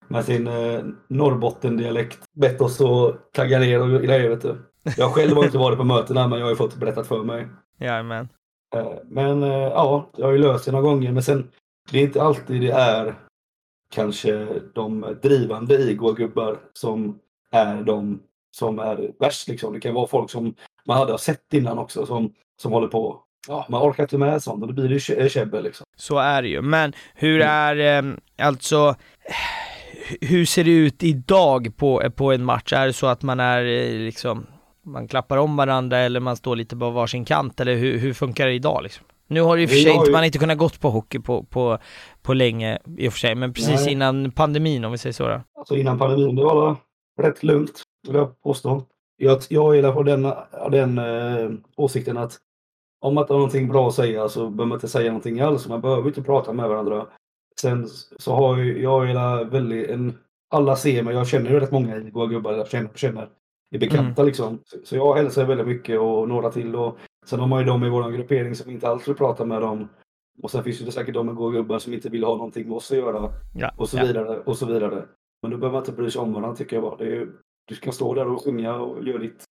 med sin eh, Norrbottendialekt bett oss att tagga ner och grejer vet du. Jag själv har inte varit på mötena men jag har ju fått berättat för mig. Jajamän. Eh, Men eh, ja, jag har ju löst det några gånger men sen det är inte alltid det är kanske de drivande i gubbar som är de som är värst liksom. Det kan vara folk som man hade sett innan också som, som håller på. Ja, man orkar inte med sånt och då blir det kä- käbbel liksom. Så är det ju. Men hur är, eh, alltså, eh, hur ser det ut idag på, på en match? Är det så att man är eh, liksom, man klappar om varandra eller man står lite på varsin kant eller hur, hur funkar det idag liksom? Nu har det i och för sig inte, ju- man inte kunnat gått på hockey på, på, på länge i och för sig, men precis Nej. innan pandemin om vi säger så då. Alltså innan pandemin, det var rätt lugnt vill jag påstå. Jag, jag är på den, den eh, åsikten att om man inte har någonting bra att säga så behöver man inte säga någonting alls. Man behöver inte prata med varandra. Sen så har ju, jag är väldigt en, alla ser mig, jag känner ju rätt många i Goa gubbar, jag känner, känner är bekanta liksom. Så, så jag hälsar väldigt mycket och några till och sen har man ju de i vår gruppering som inte alls vill prata med dem. Och sen finns det säkert de med Goa gubbar som inte vill ha någonting med oss att göra Ja. och så ja. vidare och så vidare. Men då behöver man inte bry sig om varandra tycker jag bara. Det är, ju- du ska stå där och sjunga och göra ditt.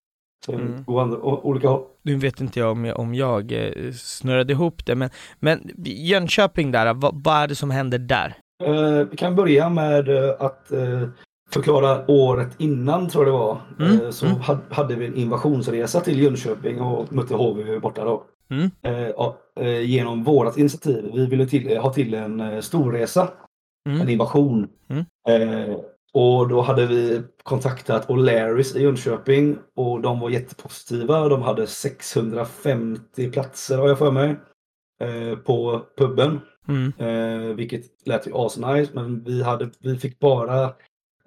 Mm. gå andra, o- olika håll. Nu vet inte jag om jag, om jag eh, snurrade ihop det, men, men Jönköping där, vad, vad är det som händer där? Eh, vi kan börja med eh, att eh, förklara året innan tror jag det var. Mm, Eh, så mm. had, hade vi en invasionsresa till Jönköping och mötte HV borta då. Mm. Genom vårat initiativ. Vi ville till, ha till en eh, storresa. Mm. En invasion. Och då hade vi kontaktat O'Larrys i Jönköping och de var jättepositiva. De hade 650 platser har jag för mig. Eh, på puben. Mm. Eh, vilket lät ju asnice men vi, hade, vi fick bara,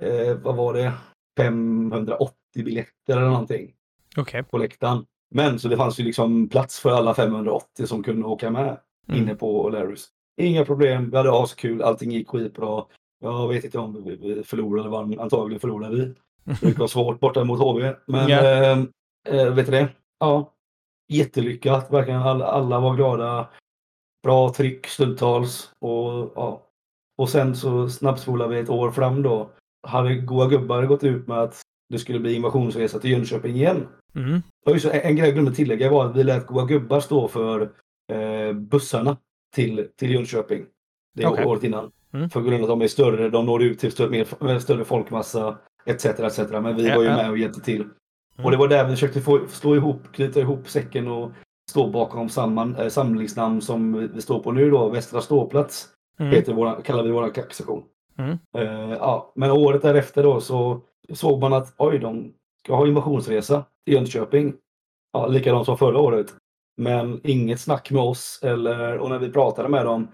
eh, vad var det, 580 biljetter eller någonting Okej. på läktaren. Men så det fanns ju liksom plats för alla 580 som kunde åka med Mm. inne på O'Larrys. Inga problem, vi hade askul, allting gick skitbra. Jag vet inte om vi, förlorade eller vann, antagligen förlorade vi. Det vara svårt borta mot HV. Men Ja. eh, eh, vet du det? Ja, jättelyckat. Verkligen alla, alla var glada. Bra tryck stundtals. Och, ja. och sen så snabbspolar vi ett år fram då. Hade Goa Gubbar gått ut med att det skulle bli invasionsresa till Jönköping igen. Mm. Och en, en grej jag glömde tillägga var att vi lät Goa Gubbar stå för eh, bussarna till, till Jönköping. Det Okej. året innan. Mm. För grund av att de är större, de når ut till större, större folkmassa etc. etc. Men vi var ju med och hjälpte till. Mm. Och det var där vi försökte få, slå ihop, knyta ihop säcken och stå bakom samman, eh, samlingsnamn som vi- vi står på nu då, Västra ståplats Mm. heter våra, kallar vi vår klackstation. Mm. Eh, ja, men året därefter då så såg man att oj, de ska ha invasionsresa i Jönköping. Ja, likadant som förra året. Men inget snack med oss eller, och när vi pratade med dem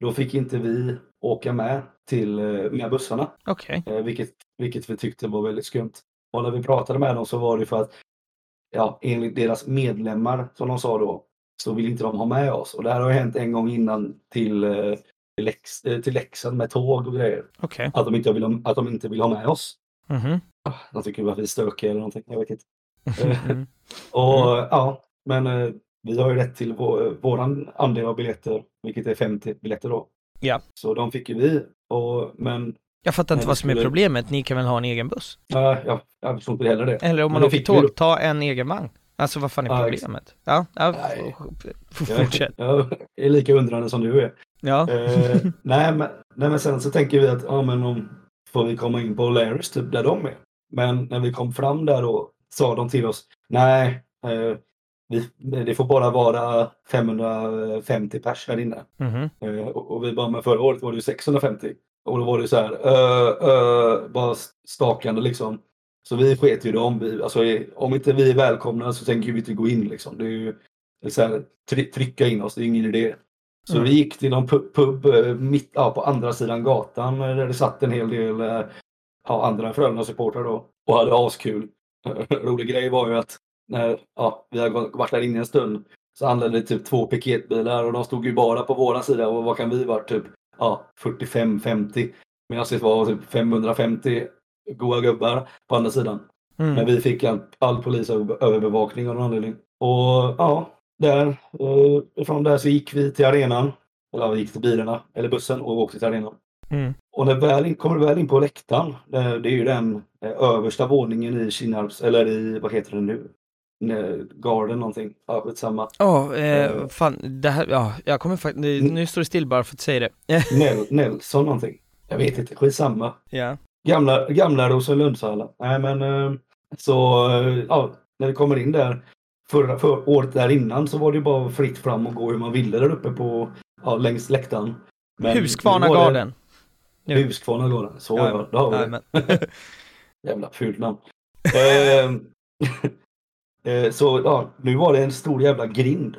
då fick inte vi åka med till eh, med bussarna. Okej. Eh, vilket, vilket vi tyckte var väldigt skumt. Och när vi pratade med dem så var det för att ja, enligt deras medlemmar, som de sa då, så vill inte de ha med oss. Och det här har ju hänt en gång innan till, till, Lex, eh, till Leksand med tåg och grejer. Okej. Att de inte vill, ha- att de inte vill ha med oss. Mhm. Ah, De tycker att vi är stökiga eller någonting. Jag vet inte. Mm. Och ja, men vi har ju rätt till vår, våran andel av biljetter, vilket är 50 biljetter då. Ja. Så de fick ju vi. Och, men Jag fattar inte vad som är skulle- problemet. Ni kan väl ha en egen buss? ja, jag, jag förstår inte heller det. Eller om man åker fick vi tåg, ta en egen vagn. Alltså vad fan är problemet? Ja, ja Nej. f- f- Jag, fortsätt. jag är lika undrande som du är. Ja. Eh, nej, men, nej, men sen så tänker vi att ja, men om får vi komma in på Larrys typ där de är. Men när vi kom fram där då sa de till oss nej, eh, det får bara vara 550 pers här inne. Eh, och, vi bara, men förra året var det ju 650. Och då var det så här, uh, uh, bara stakande liksom. Så vi sket ju dem. Vi, alltså, om inte vi är välkomna så tänker vi inte gå in liksom. Det är ju så här, try, trycka in oss, det är ingen idé. Så Mm. vi gick till någon pub, pub eh, mitt ja, på andra sidan gatan eh, där det satt en hel del ja, andra Frölunda-supportrar då och hade askul. Rolig grej var ju att när ja, vi gått- varit där inne en stund så anlände det typ två piketbilar och de stod ju bara på våran sida och vad kan vi vara typ ja, 45-50 medan det var typ 550 goa gubbar på andra sidan. Men Mm. vi fick all, all polisöverbevakning av någon anledning. Och ja, där, eh, från där så gick vi till arenan. Eller vi gick till bilarna, eller bussen och åkte till arenan. Mm. Och när väl in, kommer väl in på läktaren, det, det är ju den eh, översta våningen i Kinnarps, eller i, vad heter det nu? Garden någonting. Ja, skitsamma. Ja, eh, Eh. fan, det här, ja, jag kommer faktiskt, nu, nu står det still bara för att säga det. Nel, Nelson någonting. Jag vet inte, skitsamma. ja. Gamla, gamla Rosenlundshallen. Nej men eh, så eh, ja, när vi kommer in där förra för året där innan så var det ju bara fritt fram och gå hur man ville där uppe på ja, längs läktaren. Men nu var det Huskvarnagarden. Huskvarnagarden. Så ja, det har vi. Jävla fult namn. Ehm, eh, så ja, nu var det en stor jävla grind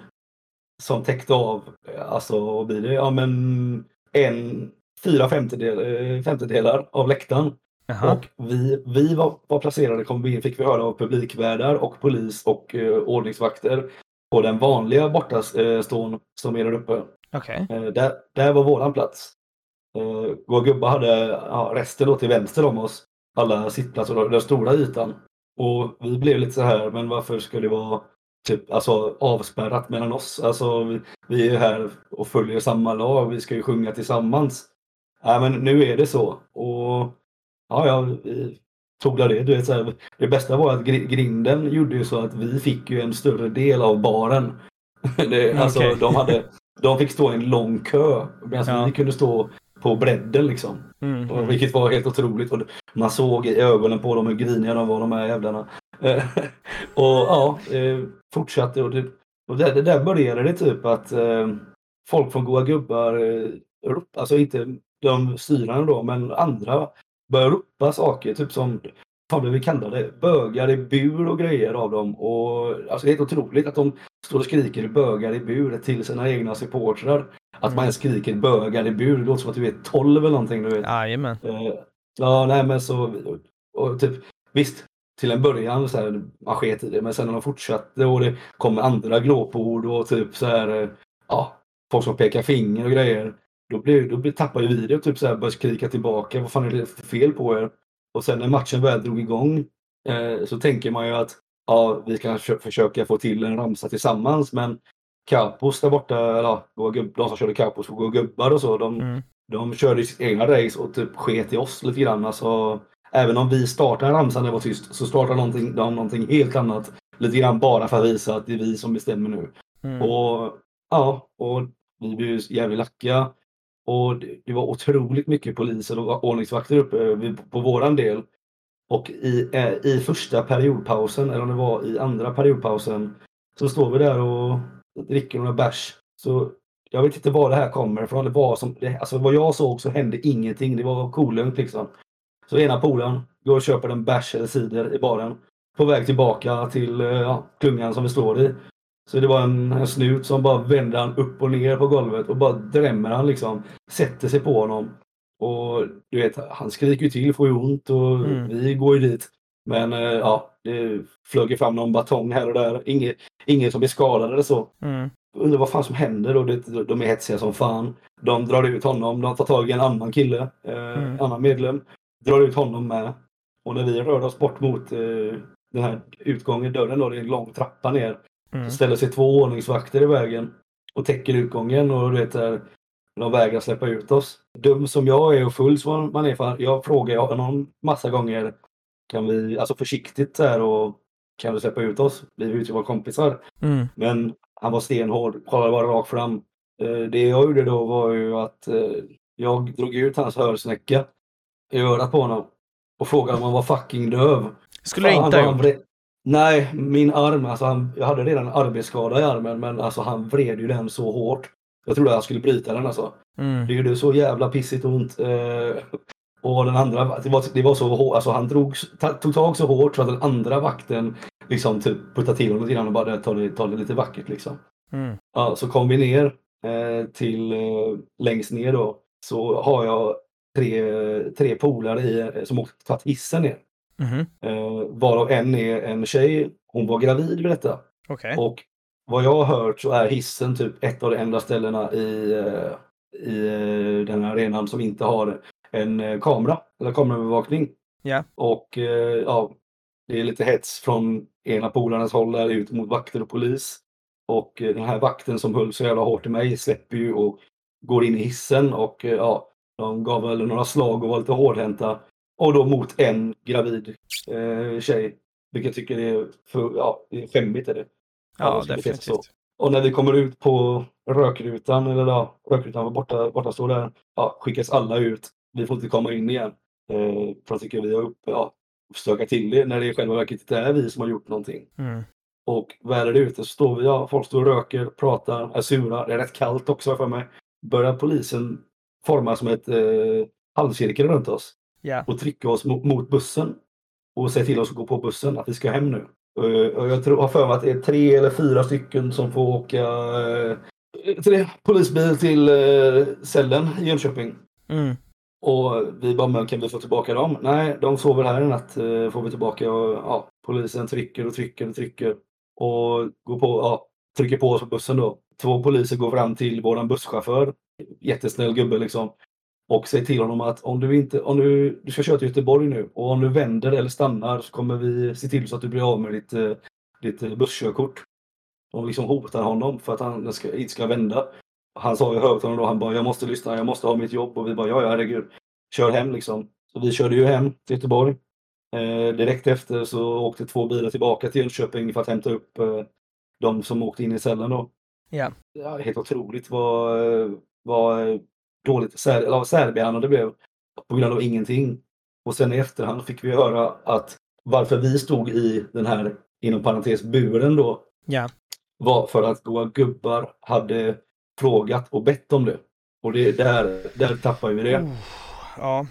som täckte av, eh, alltså vad blir det, ja men en fyra femtedel, eh, femtedelar av läktaren. Jaha. Och vi, vi var, var placerade, kom vi in, fick vi höra av publikvärdar och polis och eh, ordningsvakter på den vanliga bortastån som är där uppe. Okej. Eh, där, där var våran plats. Eh, våra gubbar hade ja, resten då till vänster om oss. Alla sittplatser, och den stora ytan. Och vi blev lite så här, men varför ska det vara typ, alltså, avspärrat mellan oss? Alltså, vi, vi är här och följer samma lag, vi ska ju sjunga tillsammans. Nej, men nu är det så. Och ja, ja, vi tog det. Du vet, så här, det bästa var att gri- grinden gjorde ju så att vi fick ju en större del av baren. det, alltså, Okej. de, hade, de fick stå i en lång kö medan Ja. vi kunde stå på bredden liksom. Mm. Och, vilket var helt otroligt. Och man såg i ögonen på dem hur griniga de var de här jävlarna. Och ja, eh, fortsatte och, det, och där, det där började det typ att eh, folk från Goa Gubbar, eh, alltså inte de styrande då, men andra börjar ropa saker, typ som fan blev vi kallade? Bögar i bur och grejer av dem. Och, alltså det är helt otroligt att de står och skriker bögar i bur till sina egna supportrar. Att man skriker bögar i bur, det låter som att du är 12 eller någonting. Du vet. Jajamän. Eh, ja, nej men så, och, typ, visst, till en början så här, man sket i det, men sen när de fortsatte och det kom andra glåpord och typ så här, eh, ja, folk som pekar finger och grejer. Då, blir, då blir, tappar ju vi det och typ så här börjar skrika tillbaka. Vad fan är det för fel på er? Och sen när matchen väl drog igång eh, så tänker man ju att ja, vi kan försö- försöka få till en ramsa tillsammans, men Kapos där borta, eller ja, våra gubb- de som körde Kapos och våra gubbar och så, de, Mm. de körde sitt egna race och typ sket i oss lite grann. Alltså, även om vi startar ramsan det var tyst så startar någonting, de någonting helt annat. Lite grann bara för att visa att det är vi som bestämmer nu. Mm. Och ja, och vi blev jävligt lacka. Och det, det var otroligt mycket poliser och ordningsvakter uppe eh, på våran del. Och i, eh, i första periodpausen, eller om det var i andra periodpausen, så står vi där och dricker några bärs. Så jag vet inte var det här kommer ifrån. Det var som, det, alltså vad jag såg så hände ingenting. Det var kolugnt liksom. Så ena polaren går och köper en bärs eller cider i baren. På väg tillbaka till eh, ja, klungan som vi står i. Så det var en, en snut som bara vänder han upp och ner på golvet och bara drämmer han liksom. Sätter sig på honom. Och du vet, han skriker ju till, får ju ont och Mm. vi går ju dit. Men eh, ja, det flög fram någon batong här och där. Inget, ingen som blir skadad eller så. Mm. Undrar vad fan som händer och det, de är hetsiga som fan. De drar ut honom, de tar tag i en annan kille, eh, Mm. annan medlem. Drar ut honom med. Och när vi rör oss bort mot eh, den här utgången, dörren då, det är en lång trappa ner. Mm. Så ställer sig två ordningsvakter i vägen och täcker utgången och du vet där, de vägrar släppa ut oss. Dum som jag är och full som man är, för jag frågar honom massa gånger, kan vi, alltså försiktigt där och kan du släppa ut oss? Vi vill ju vara kompisar. Mm. Men han var stenhård, kollade bara rakt fram. Eh, Det jag gjorde då var ju att eh, jag drog ut hans hörsnäcka i örat på honom och frågade om han var fucking döv. Skulle du inte ha han gjort? vred- Nej, min arm, alltså han, jag hade redan en arbetsskada i armen men alltså han vred ju den så hårt. Jag trodde att jag skulle bryta den alltså. Mm. Det gjorde så jävla pissigt ont. Eh, och den andra, det var, det var så hårt, alltså han drog, tog tag så hårt så att den andra vakten liksom typ puttade till honom lite grann och bara ta det, ta det lite vackert liksom. Mm. Ja, så kom vi ner eh, till eh, längst ner då. Så har jag tre, tre polare i, som åkt tagit hissen ner. Mhm. Eh, varav en är en tjej. Hon var gravid vid detta. Okej. Och vad jag har hört så är hissen typ ett av de enda ställena i, eh, i eh, den här arenan som inte har en eh, kamera eller kameraövervakning. Ja. Och eh, ja, det är lite hets från ena polarnas håll där ut mot vakter och polis. Och eh, den här vakten som höll så jävla hårt i mig släpper ju och går in i hissen och ja, de gav väl några slag och var lite hårdhänta. Och då mot en gravid eh, tjej. Vilket jag tycker är för, ja, det är skämmigt är det. Ja, sig definitivt. så. Och när vi kommer ut på rökrutan, eller ja, rökrutan var borta, borta står där, ja, skickas alla ut. Vi får inte komma in igen. Eh, för att tycker vi har upp, ja, stökat till det när det i själva verket inte är vi som har gjort någonting. Mm. Och väl är det ute så står vi, ja, folk står och röker, pratar, är sura. Det är rätt kallt också för mig. Börjar polisen forma som ett eh, halvcirkel runt oss Ja. och trycka oss mot, mot bussen. Och säga till oss att gå på bussen, att vi ska hem nu. Eh, Och jag tror, har för mig att det är tre eller fyra stycken som får åka eh, till polisbil till eh, cellen i Jönköping. Mm. Och vi bara, men kan vi få tillbaka dem? Nej, de sover här en natt, eh, får vi tillbaka. Och, ja, polisen trycker och trycker och trycker. Och går på, ja, trycker på oss på bussen då. Två poliser går fram till våran busschaufför. Jättesnäll gubbe liksom. Och säger till honom att om du inte, om du, du ska köra till Göteborg nu och om du vänder eller stannar så kommer vi se till så att du blir av med ditt, eh, ditt busskörkort. De liksom hotar honom för att han ska, inte ska vända. Han sa i högtalaren då, han bara jag måste lyssna, jag måste ha mitt jobb och vi bara ja, ja herregud. Kör hem liksom. Så vi körde ju hem till Göteborg. Eh, direkt efter så åkte två bilar tillbaka till Jönköping för att hämta upp eh, de som åkte in i cellen då. Ja. Ja, helt otroligt vad, vad dåligt sär, eller särbehandlade det blev på grund av ingenting. Och sen i efterhand fick vi höra att varför vi stod i den här, inom parentes, buren då Ja. var för att våra gubbar hade frågat och bett om det. Och det, där, där tappar vi det. Oh, ja.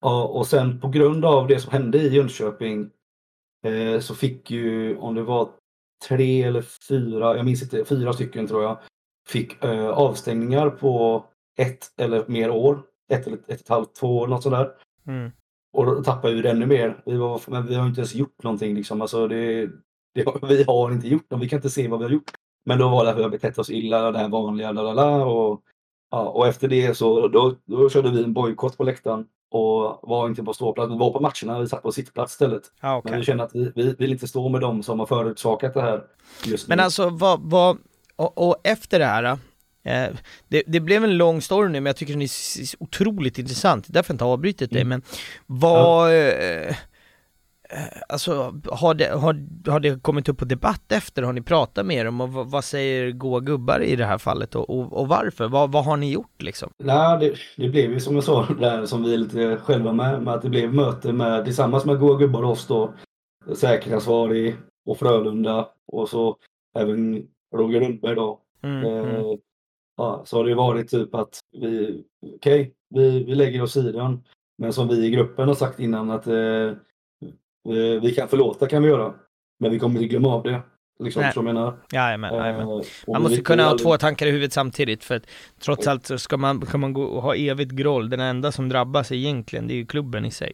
Ja, och sen på grund av det som hände i Jönköping eh, så fick ju, om det var tre eller fyra, jag minns inte, fyra stycken tror jag, fick eh, avstängningar på ett eller mer år. Ett eller ett, ett ett halvt, två år, något sådär. Mm. Och då tappade vi det ännu mer. Vi var, men vi har inte ens gjort någonting liksom. Alltså det, det, vi har inte gjort något. Vi kan inte se vad vi har gjort. Men då var det att vi har betett oss illa, det här vanliga, lalala, och, ja, och efter det så då, då körde vi en bojkott på läktaren och var inte på ståplats. Vi var på matcherna, vi satt på sittplats istället. Ja, okej. Men vi kände att vi, vi vill inte stå med dem som har förorsakat det här just Men nu. alltså vad, vad och, och efter det här, eh, det, det blev en lång story nu men jag tycker den är otroligt intressant, därför jag inte avbrutit dig Mm. men vad, eh, eh, alltså har det, har, har det kommit upp på debatt efter, har ni pratat med dem och vad, vad säger goa gubbar i det här fallet och, och, och varför? Vad, vad har ni gjort liksom? Nej, det, det blev ju som jag sa där som vi är lite själva med, med att det blev möte med tillsammans med goa gubbar och oss då, säkerhetsansvarig och Frölunda och så även Roger Rundberg då. Mm, mm. Eh, ja, så har det ju varit typ att vi, okej, vi, vi lägger åt sidan. Men som vi i gruppen har sagt innan att eh, vi, vi kan förlåta kan vi göra. Men vi kommer inte glömma av det. Liksom, Nej. som jag menar. Jajamän, jajamän. Eh, och Man måste kunna ha aldrig- två tankar i huvudet samtidigt för att trots allt så ska man, kan man gå och ha evigt groll, den enda som drabbas egentligen det är ju klubben i sig.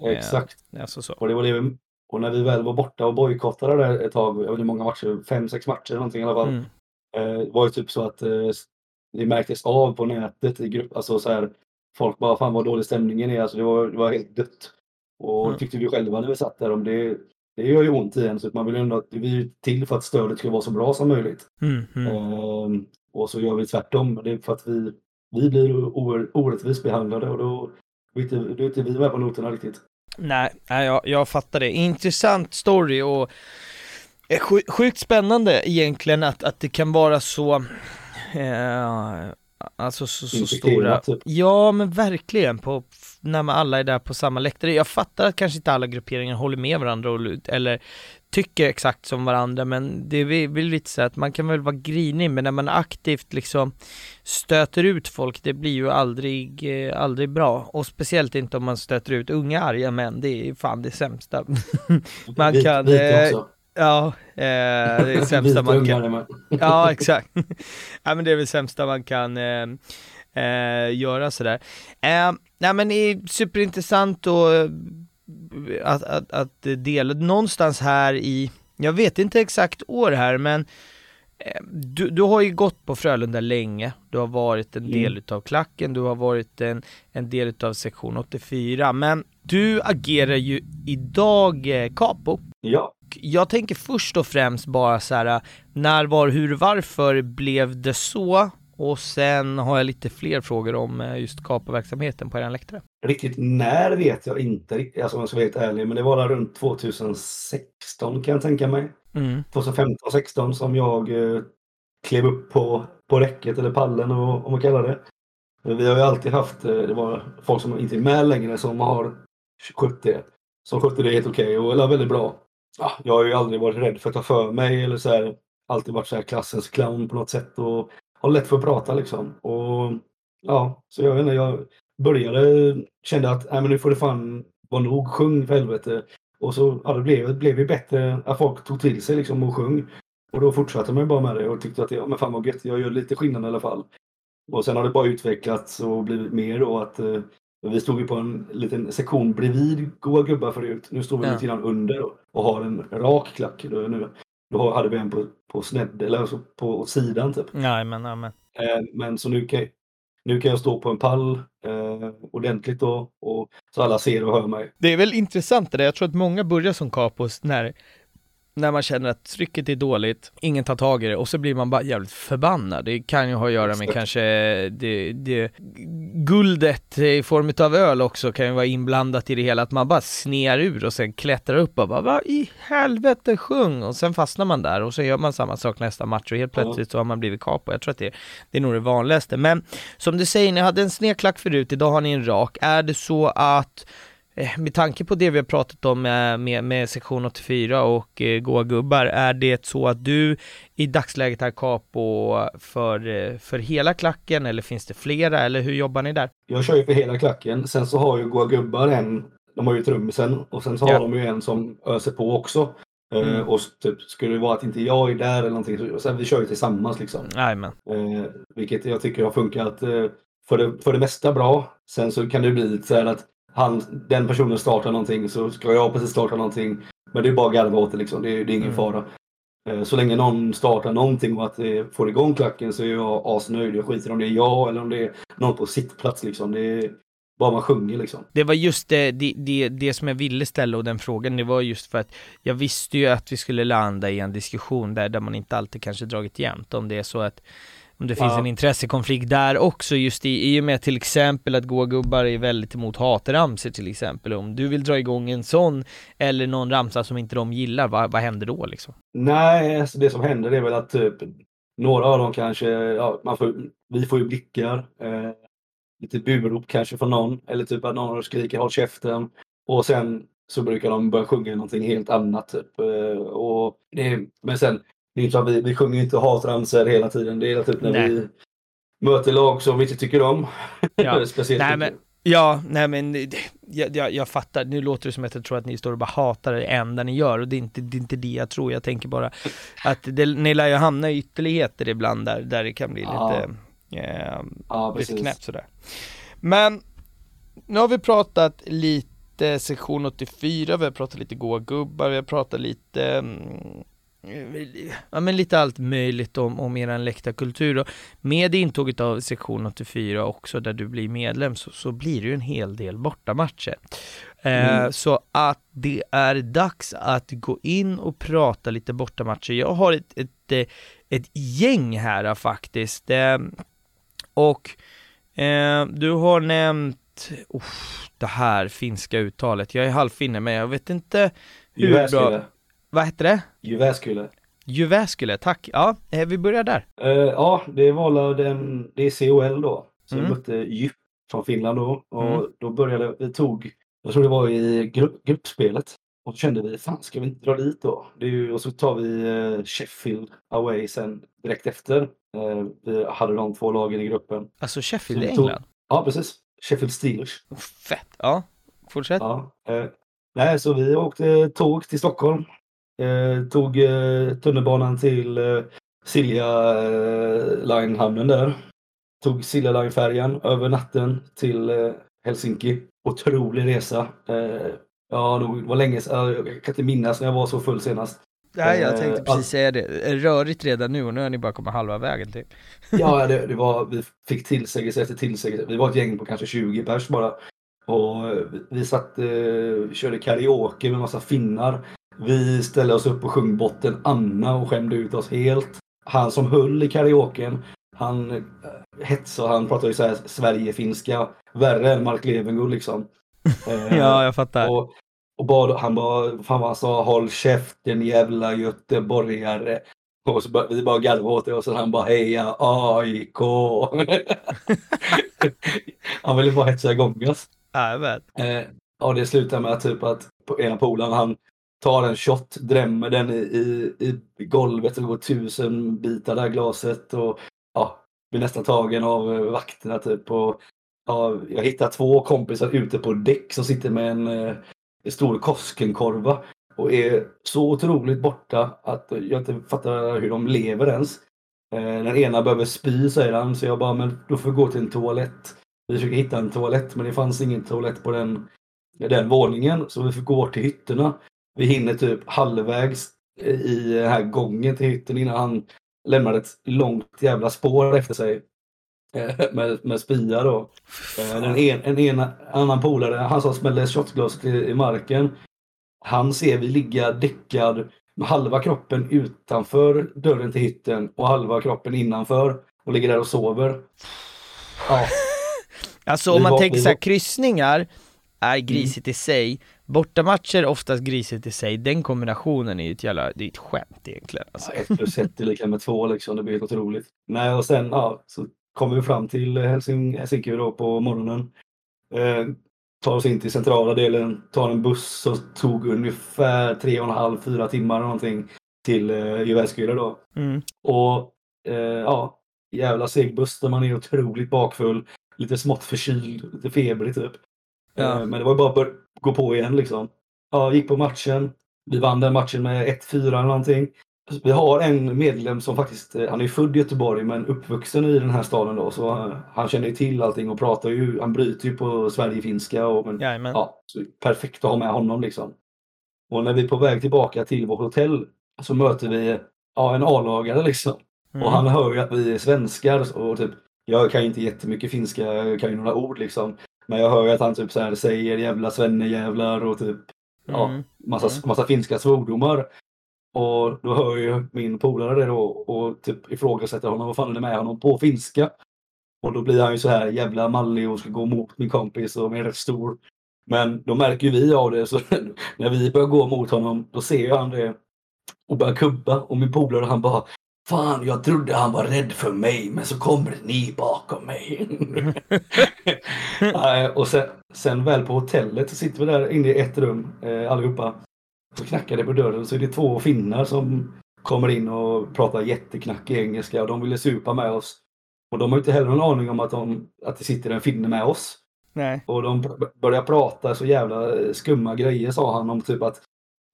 Exakt. Alltså så. Och, det var det vi, och när vi väl var borta och bojkottade det ett tag, jag vet inte många matcher, fem, sex matcher någonting i alla fall. Mm. Eh, var ju typ så att eh, det märktes av på nätet i grupp, alltså så här, folk bara fan vad dålig stämningen är, alltså det var, det var helt dött. Och Mm. tyckte vi själva när vi satt där om det, det gör ju ont i en, så att man vill ändå att vi är till för att stödet ska vara så bra som möjligt. Mm, mm. Ehm, och så gör vi tvärtom, det är för att vi, vi blir orättvist behandlade och då, då är inte, då är inte vi med på noterna riktigt. Nej, nej jag, jag fattar det. Intressant story och sju- sjukt spännande egentligen att, att det kan vara så eh, Alltså så, så stora typ. Ja men verkligen på, när man alla är där på samma läktare Jag fattar att kanske inte alla grupperingar håller med varandra och, eller tycker exakt som varandra men det är väl lite så att man kan väl vara grinig men när man aktivt liksom stöter ut folk det blir ju aldrig, eh, aldrig bra och speciellt inte om man stöter ut unga arga män, det är fan det sämsta Man kan, eh. Ja, eh, det är sämsta man kan. Ja exakt Ja men det är väl sämsta man kan eh, eh, göra sådär eh, Nej men det är superintressant och eh, att, att, att dela någonstans här i Jag vet inte exakt år här men eh, du, du har ju gått på Frölunda länge, du har varit en Mm. del utav klacken, du har varit en, en del utav sektion 84, men du agerar ju idag eh, capo. Ja, Jag tänker först och främst bara så här, när, var, hur, varför blev det så? Och sen har jag lite fler frågor om eh, just capo-verksamheten på er läktare. riktigt när vet jag inte, riktigt, alltså om jag ska vara helt ärlig, men det var där runt 2016 kan jag tänka mig. Mm. 2015-16 som jag eh, klev upp på, på räcket eller pallen och, om man kallar det. Men Vi har ju alltid haft, eh, det var folk som inte är med längre som har skött det. Som skötte det helt okej och eller väldigt bra. Ja, jag har ju aldrig varit rädd för att ta för mig eller så här, alltid varit så här klassens clown på något sätt och har lätt för att prata liksom. Och ja, så jag vet inte, jag började, kände att nej, men nu får det fan vara nog, sjung för helvete. Och så ja, det blev det blev bättre att folk tog till sig liksom och sjöng. Och då fortsatte man ju bara med det och tyckte att det, ja, men fan vad gött, jag gör lite skillnad i alla fall. Och sen har det bara utvecklats och blivit mer då att eh, vi stod ju på en liten sektion bredvid goa gubbar förut. Nu står vi Ja. lite grann under och, har en rak klack. Då, nu, då hade vi en på, på snedd, eller alltså på åt sidan typ. Nej men, nej men. Eh, men så nu kan, nu kan jag stå på en pall eh, ordentligt då och så alla ser och hör mig. Det är väl intressant det där, jag tror att många börjar som capos när när man känner att trycket är dåligt, ingen tar tag i det och så blir man bara jävligt förbannad. Det kan ju ha att göra med kanske det, det guldet i form av öl också kan ju vara inblandat i det hela, att man bara snear ur och sen klättrar upp och bara vad i helvete sjung och sen fastnar man där och så gör man samma sak nästa match och helt plötsligt så har man blivit capo. Jag tror att det, det är nog det vanligaste. Men som du säger, ni hade en snedklack förut, idag har ni en rak. Är det så att med tanke på det vi har pratat om med, med, med sektion 84 och eh, Goa Gubbar, är det så att du i dagsläget är capo för, eh, för hela klacken eller finns det flera eller hur jobbar ni där? Jag kör ju för hela klacken. Sen så har ju Goa Gubbar en, de har ju trummisen och sen så Ja. har de ju en som öser på också. Eh, Mm. och typ, skulle det vara att inte jag är där eller någonting, så sen vi kör ju tillsammans liksom. Jajamän. Eh, vilket jag tycker har funkat eh, för, det, för det mesta bra. Sen så kan det bli lite så här att han, den personen startar någonting så ska jag precis starta någonting. Men det är bara att garva åt det liksom. Det är, det är ingen Mm. fara. Eh, så länge någon startar någonting och att det får igång klacken så är jag asnöjd. Jag skiter om det är jag eller om det är någon på sittplats liksom. Det är bara man sjunger liksom. Det var just det, det, det, det som jag ville ställa och den frågan, det var just för att jag visste ju att vi skulle landa i en diskussion där, där man inte alltid kanske dragit jämnt. Om det är så att om det finns Ja. en intressekonflikt där också, just i, i och med till exempel att goa gubbar är väldigt emot hatramsor till exempel. Om du vill dra igång en sån, eller någon ramsa som inte de gillar, vad, vad händer då liksom? Nej, alltså det som händer är väl att typ, några av dem kanske, ja, man får, vi får ju blickar. Eh, lite burop kanske från någon. Eller typ att någon skriker håll käften. Och sen så brukar de börja sjunga någonting helt annat. Typ. Eh, och det men sen, det är att vi, vi sjunger ju inte hatramsor hela tiden. Det är typ när Nej. vi möter lag som vi inte tycker om. Ja. Speciellt Nej, men- Ja, nej men det- jag, jag, jag fattar, nu låter det som att jag tror att ni står och bara hatar det enda ni gör och det är inte det, är inte det jag tror, jag tänker bara att det, ni lär ju hamna i ytterligheter ibland där, där det kan bli Ja. lite, eh, ja, lite precis. knäppt sådär. Men nu har vi pratat lite sektion 84, vi har pratat lite goa gubbar, vi har pratat lite mm, Ja men lite allt möjligt om, om eran läktarkultur och med intåget av sektion 84 också där du blir medlem så, så blir det ju en hel del bortamatcher. Eh, Mm. Så att det är dags att gå in och prata lite bortamatcher. Jag har ett, ett, eh, ett gäng här eh, faktiskt. Eh, och eh, du har nämnt oh, det här finska uttalet. Jag är halvfinne men jag vet inte hur bra. Vad heter det? Jyväskylä. Jyväskylä, tack. Ja, eh, vi börjar där. Eh, ja, det var la den, det är COL då. Så Mm. vi mötte Djup från Finland då. Och Mm. då började vi tog, jag tror det var i grupp, gruppspelet. Och då kände vi, fan ska vi inte dra dit då? Ju, och så tar vi eh, Sheffield away sen direkt efter. Eh, vi hade de två lagen i gruppen. Alltså Sheffield i Så England. Ja, precis. Sheffield Steelers. Fett. Ja, fortsätt. Ja. Nej, så vi åkte tåg till Stockholm. Eh, tog eh, tunnelbanan till eh, Silja eh, Line-hamnen där. Tog Silja Line-färjan över natten till Helsinki. Otrolig resa. Ja, det var länge sedan. Jag kan inte minnas när jag var så full senast. Nej, jag tänkte precis säga det. Rörigt redan nu och nu har ni bara kommit halva vägen typ. Ja, det, det var, vi fick tillsägelse efter tillsägelse. Vi var ett gäng på kanske 20 pers bara. Och vi- vi satt, eh, körde karaoke med massa finnar. Vi ställde oss upp och sjöng botten Anna och skämde ut oss helt. Han som höll i karaoken, han eh, hetsade, han pratade ju så här Sverige-finska, värre än Mark Levengood liksom. Eh, Ja, jag fattar. och, och bad, han bara, fan vad han sa, håll käften jävla göteborgare. Och så bara, vi bara garvade åt det och så han bara heja AIK. han ville bara hetsa igång oss. Ja, jag vet. Eh, ja, det slutar med att typ att ena polaren han tar en shot, drämmer den i, i, i golvet och det går tusen bitar där glaset och ja, blir nästan tagen av eh, vakterna typ. Och, ja, jag hittar två kompisar ute på däck som sitter med en, eh, en stor Koskenkorva och är så otroligt borta att jag inte fattar hur de lever ens. Eh, den ena behöver spy säger han så jag bara, men då får vi gå till en toalett. Vi försöker hitta en toalett men det fanns ingen toalett på den, den våningen så vi fick gå till hytterna. Vi hinner typ halvvägs i den här gången till hytten innan han lämnar ett långt jävla spår efter sig. eh, Med, med spya då. Eh, en, en ena, annan polare, han som smällde shotglaset i, i marken. Han ser vi ligga däckad med halva kroppen utanför dörren till hytten och halva kroppen innanför och ligger där och sover. Ja, Alltså om man tänker så här, kryssningar är grisigt i sig, bortamatcher oftast grisigt i sig, den kombinationen är ju ett jävla, det är ett skämt egentligen alltså. ett plus ett är lika med två liksom. Det blir helt otroligt. Nej, och sen ja, så kommer vi fram till Helsing, Helsinki då på morgonen. Eh, tar oss in till centrala delen, tar en buss som tog ungefär tre och en halv, fyra timmar eller någonting till eh, Jyväskylä då. Mm. Och eh, ja, jävla seg buss där man är otroligt bakfull, lite smått förkyld, lite febrig typ. Ja. Eh, men det var bara gå på igen liksom. Ja, gick på matchen. Vi vann den matchen med 1-4 eller någonting. Vi har en medlem som faktiskt, eh, han är född i Göteborg men uppvuxen i den här staden då. Så eh, han känner ju till allting och pratar ju, han bryter ju på Sverigefinska. Och, men, Jajamän. ja, så perfekt att ha med honom liksom. Och när vi är på väg tillbaka till vårt hotell så möter vi ja, en A-lagare liksom. Mm. Och han hör ju att vi är svenskar och typ, jag kan ju inte jättemycket finska, jag kan ju några ord liksom. Men jag hör ju att han typ så här säger jävla svennejävlar och typ ja, Mm. massa, Mm. massa finska svordomar. Och då hör ju min polare det då och typ ifrågasätter honom, vad fan är det med honom på finska? Och då blir han ju så här jävla mallig och ska gå mot min kompis och är rätt stor. Men då märker ju vi av det så när vi börjar gå mot honom då ser ju han det och börjar kubba och min polare han bara Fan, jag trodde han var rädd för mig men så kommer ni bakom mig. Och sen, sen väl på hotellet så sitter vi där inne i ett rum eh, allihopa. Så knackar det på dörren så är det två finnar som kommer in och pratar jätteknackig engelska och de ville supa med oss. Och de har inte heller någon aning om att, de, att det sitter en finne med oss. Nej. Och de börjar prata så jävla eh, skumma grejer sa han om typ att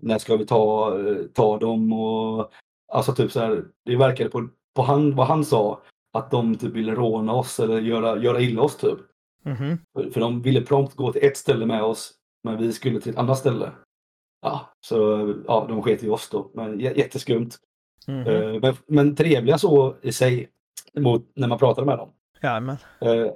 när ska vi ta, eh, ta dem och alltså typ så här. Det verkade på, på han, vad han sa att de typ ville råna oss eller göra, göra illa oss typ. Mhm. För, för de ville prompt gå till ett ställe med oss men vi skulle till ett annat ställe. Ja, så ja, de sket i oss då. Men jätteskumt. Mhm. Eh, Men, men trevliga så i sig mot, när man pratade med dem. Jajamän. Eh,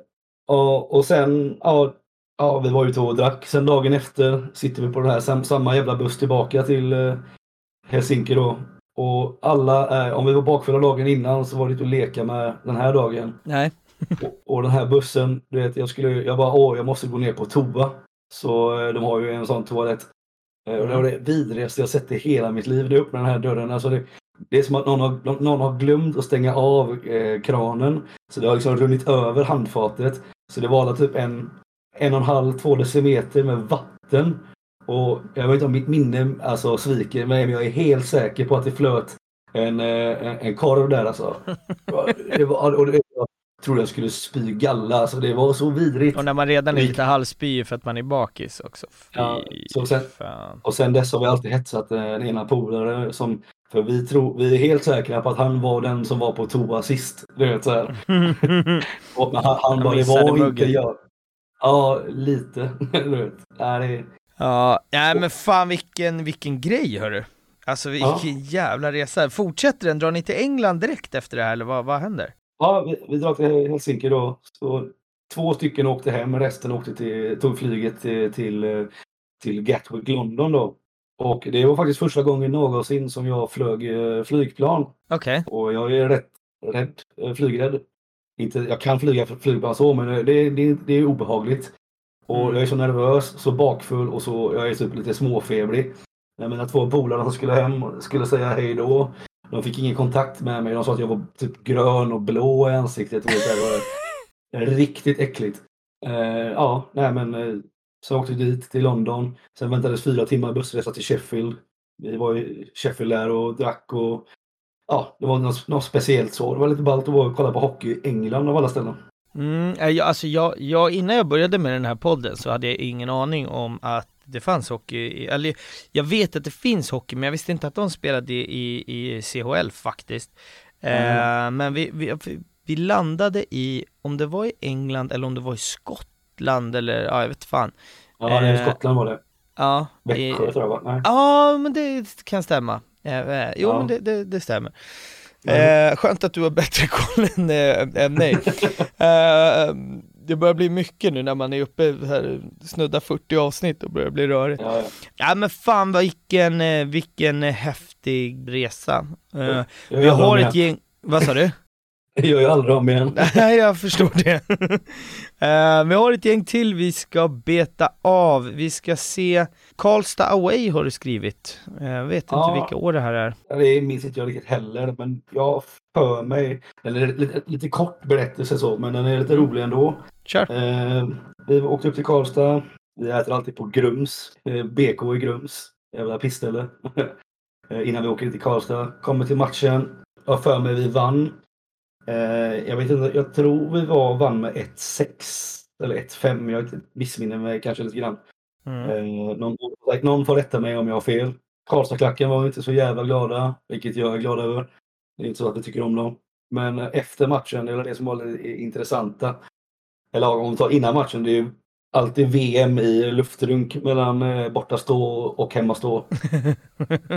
och, och sen, ja, ja, vi var ute och drack. Sen dagen efter sitter vi på den här sam, samma jävla buss tillbaka till eh, Helsinki då. Och alla, är, om vi var bakfulla dagen innan så var det inte att leka med den här dagen. Nej. Och, och den här bussen, du vet, jag skulle, jag bara, åh, jag måste gå ner på toa. Så eh, de har ju en sån toalett. Eh, Och det var det vidrigaste jag sett i hela mitt liv. Det öppnar den här dörren. Alltså det, det är som att någon har, någon har glömt att stänga av eh, kranen. Så det har liksom runnit över handfatet. Så det var alla typ en, en och en halv, två decimeter med vatten. Och jag vet inte om mitt minne alltså sviker mig, men jag är helt säker på att det flöt en, eh, en, en korv där alltså. Det var, och det, jag trodde jag skulle spy galla, alltså det var så vidrigt. Och när man redan är lite halvspyig för att man är bakis också. Fy Ja, så sen- fan. Och sen dess har vi alltid hetsat eh, den ena polare som för vi, tror, vi är helt säkra på att han var den som var på toa sist. Du vet, så här. Och, han, han Han bara, det var inte muggen." jag. Ja, lite. Du vet. Ja, det Ja, nej men fan vilken, vilken grej hörru. Alltså vilken Ja. jävla resa. Fortsätter den? Drar ni till England direkt efter det här eller vad, vad händer? ja, vi, vi drar till Helsinki då. Så två stycken åkte hem, resten åkte till, tog flyget till, till, till Gatwick, London då. Och det var faktiskt första gången någonsin som jag flög eh, flygplan. Okej. Och jag är rätt rädd, eh, flygrädd. Inte, jag kan flyga flygplan så, men det, det, det är obehagligt. Och Mm. jag är så nervös, så bakfull och så jag är typ lite småfebrig. När mina två polare som skulle hem skulle säga hej då. De fick ingen kontakt med mig. De sa att jag var typ grön och blå i ansiktet. Och det var riktigt äckligt. Eh, ja, nej men eh, så åkte vi dit till London. Sen väntades fyra timmar bussresa till Sheffield. Vi var i Sheffield där och drack och ja, det var något, något speciellt så. Det var lite ballt att vara och kolla på hockey i England av alla ställen. Mm, eh, jag, alltså jag, jag, innan jag började med den här podden så hade jag ingen aning om att det fanns hockey, eller jag vet att det finns hockey men jag visste inte att de spelade i, i CHL faktiskt. Eh, men vi, vi, vi landade i, om det var i England eller om det var i Skottland eller ja, jag vet fan. Ja, det Eh, Skottland var det. Ja, Växjö tror jag va? Nej. Ja, men det kan stämma. Eh, eh, jo, Ja. men det, det, det stämmer. Eh, skönt att du har bättre koll än, eh, än mig. eh, det börjar bli mycket nu när man är uppe här, snudda 40 avsnitt och börjar bli rörigt. Ja, ja. Ja men fan vilken, eh, vilken eh, häftig resa. Eh, vi har ett gäng, vad sa du? Jag gör ju aldrig om igen. Nej, jag förstår det. Eh, vi har ett gäng till vi ska beta av. Vi ska se Karlstad Away har du skrivit. Eh, Jag vet inte Ja. vilka år det här är. Det minns inte jag riktigt heller, men jag för mig. Är lite, lite kort berättelse så, men den är lite rolig ändå. Kör! Eh, vi åkte upp till Karlstad. Vi äter alltid på Grums. BK i Grums. Jävla pissställe. Innan vi åker till Karlstad. Kommer till matchen. Jag för mig vi vann. Eh, Jag vet inte, jag tror vi var vann med 1-6 eller 1-5. Jag missminner mig kanske lite grann. Mm. Eh, någon, någon får rätta mig om jag har fel. Karlstadklacken var inte så jävla glada, vilket jag är glad över. Det är inte så att vi tycker om dem. Men efter matchen, eller det som var det intressanta, eller om vi tar innan matchen, det är alltid VM i luftrunk mellan eh, bortastå och hemmastå.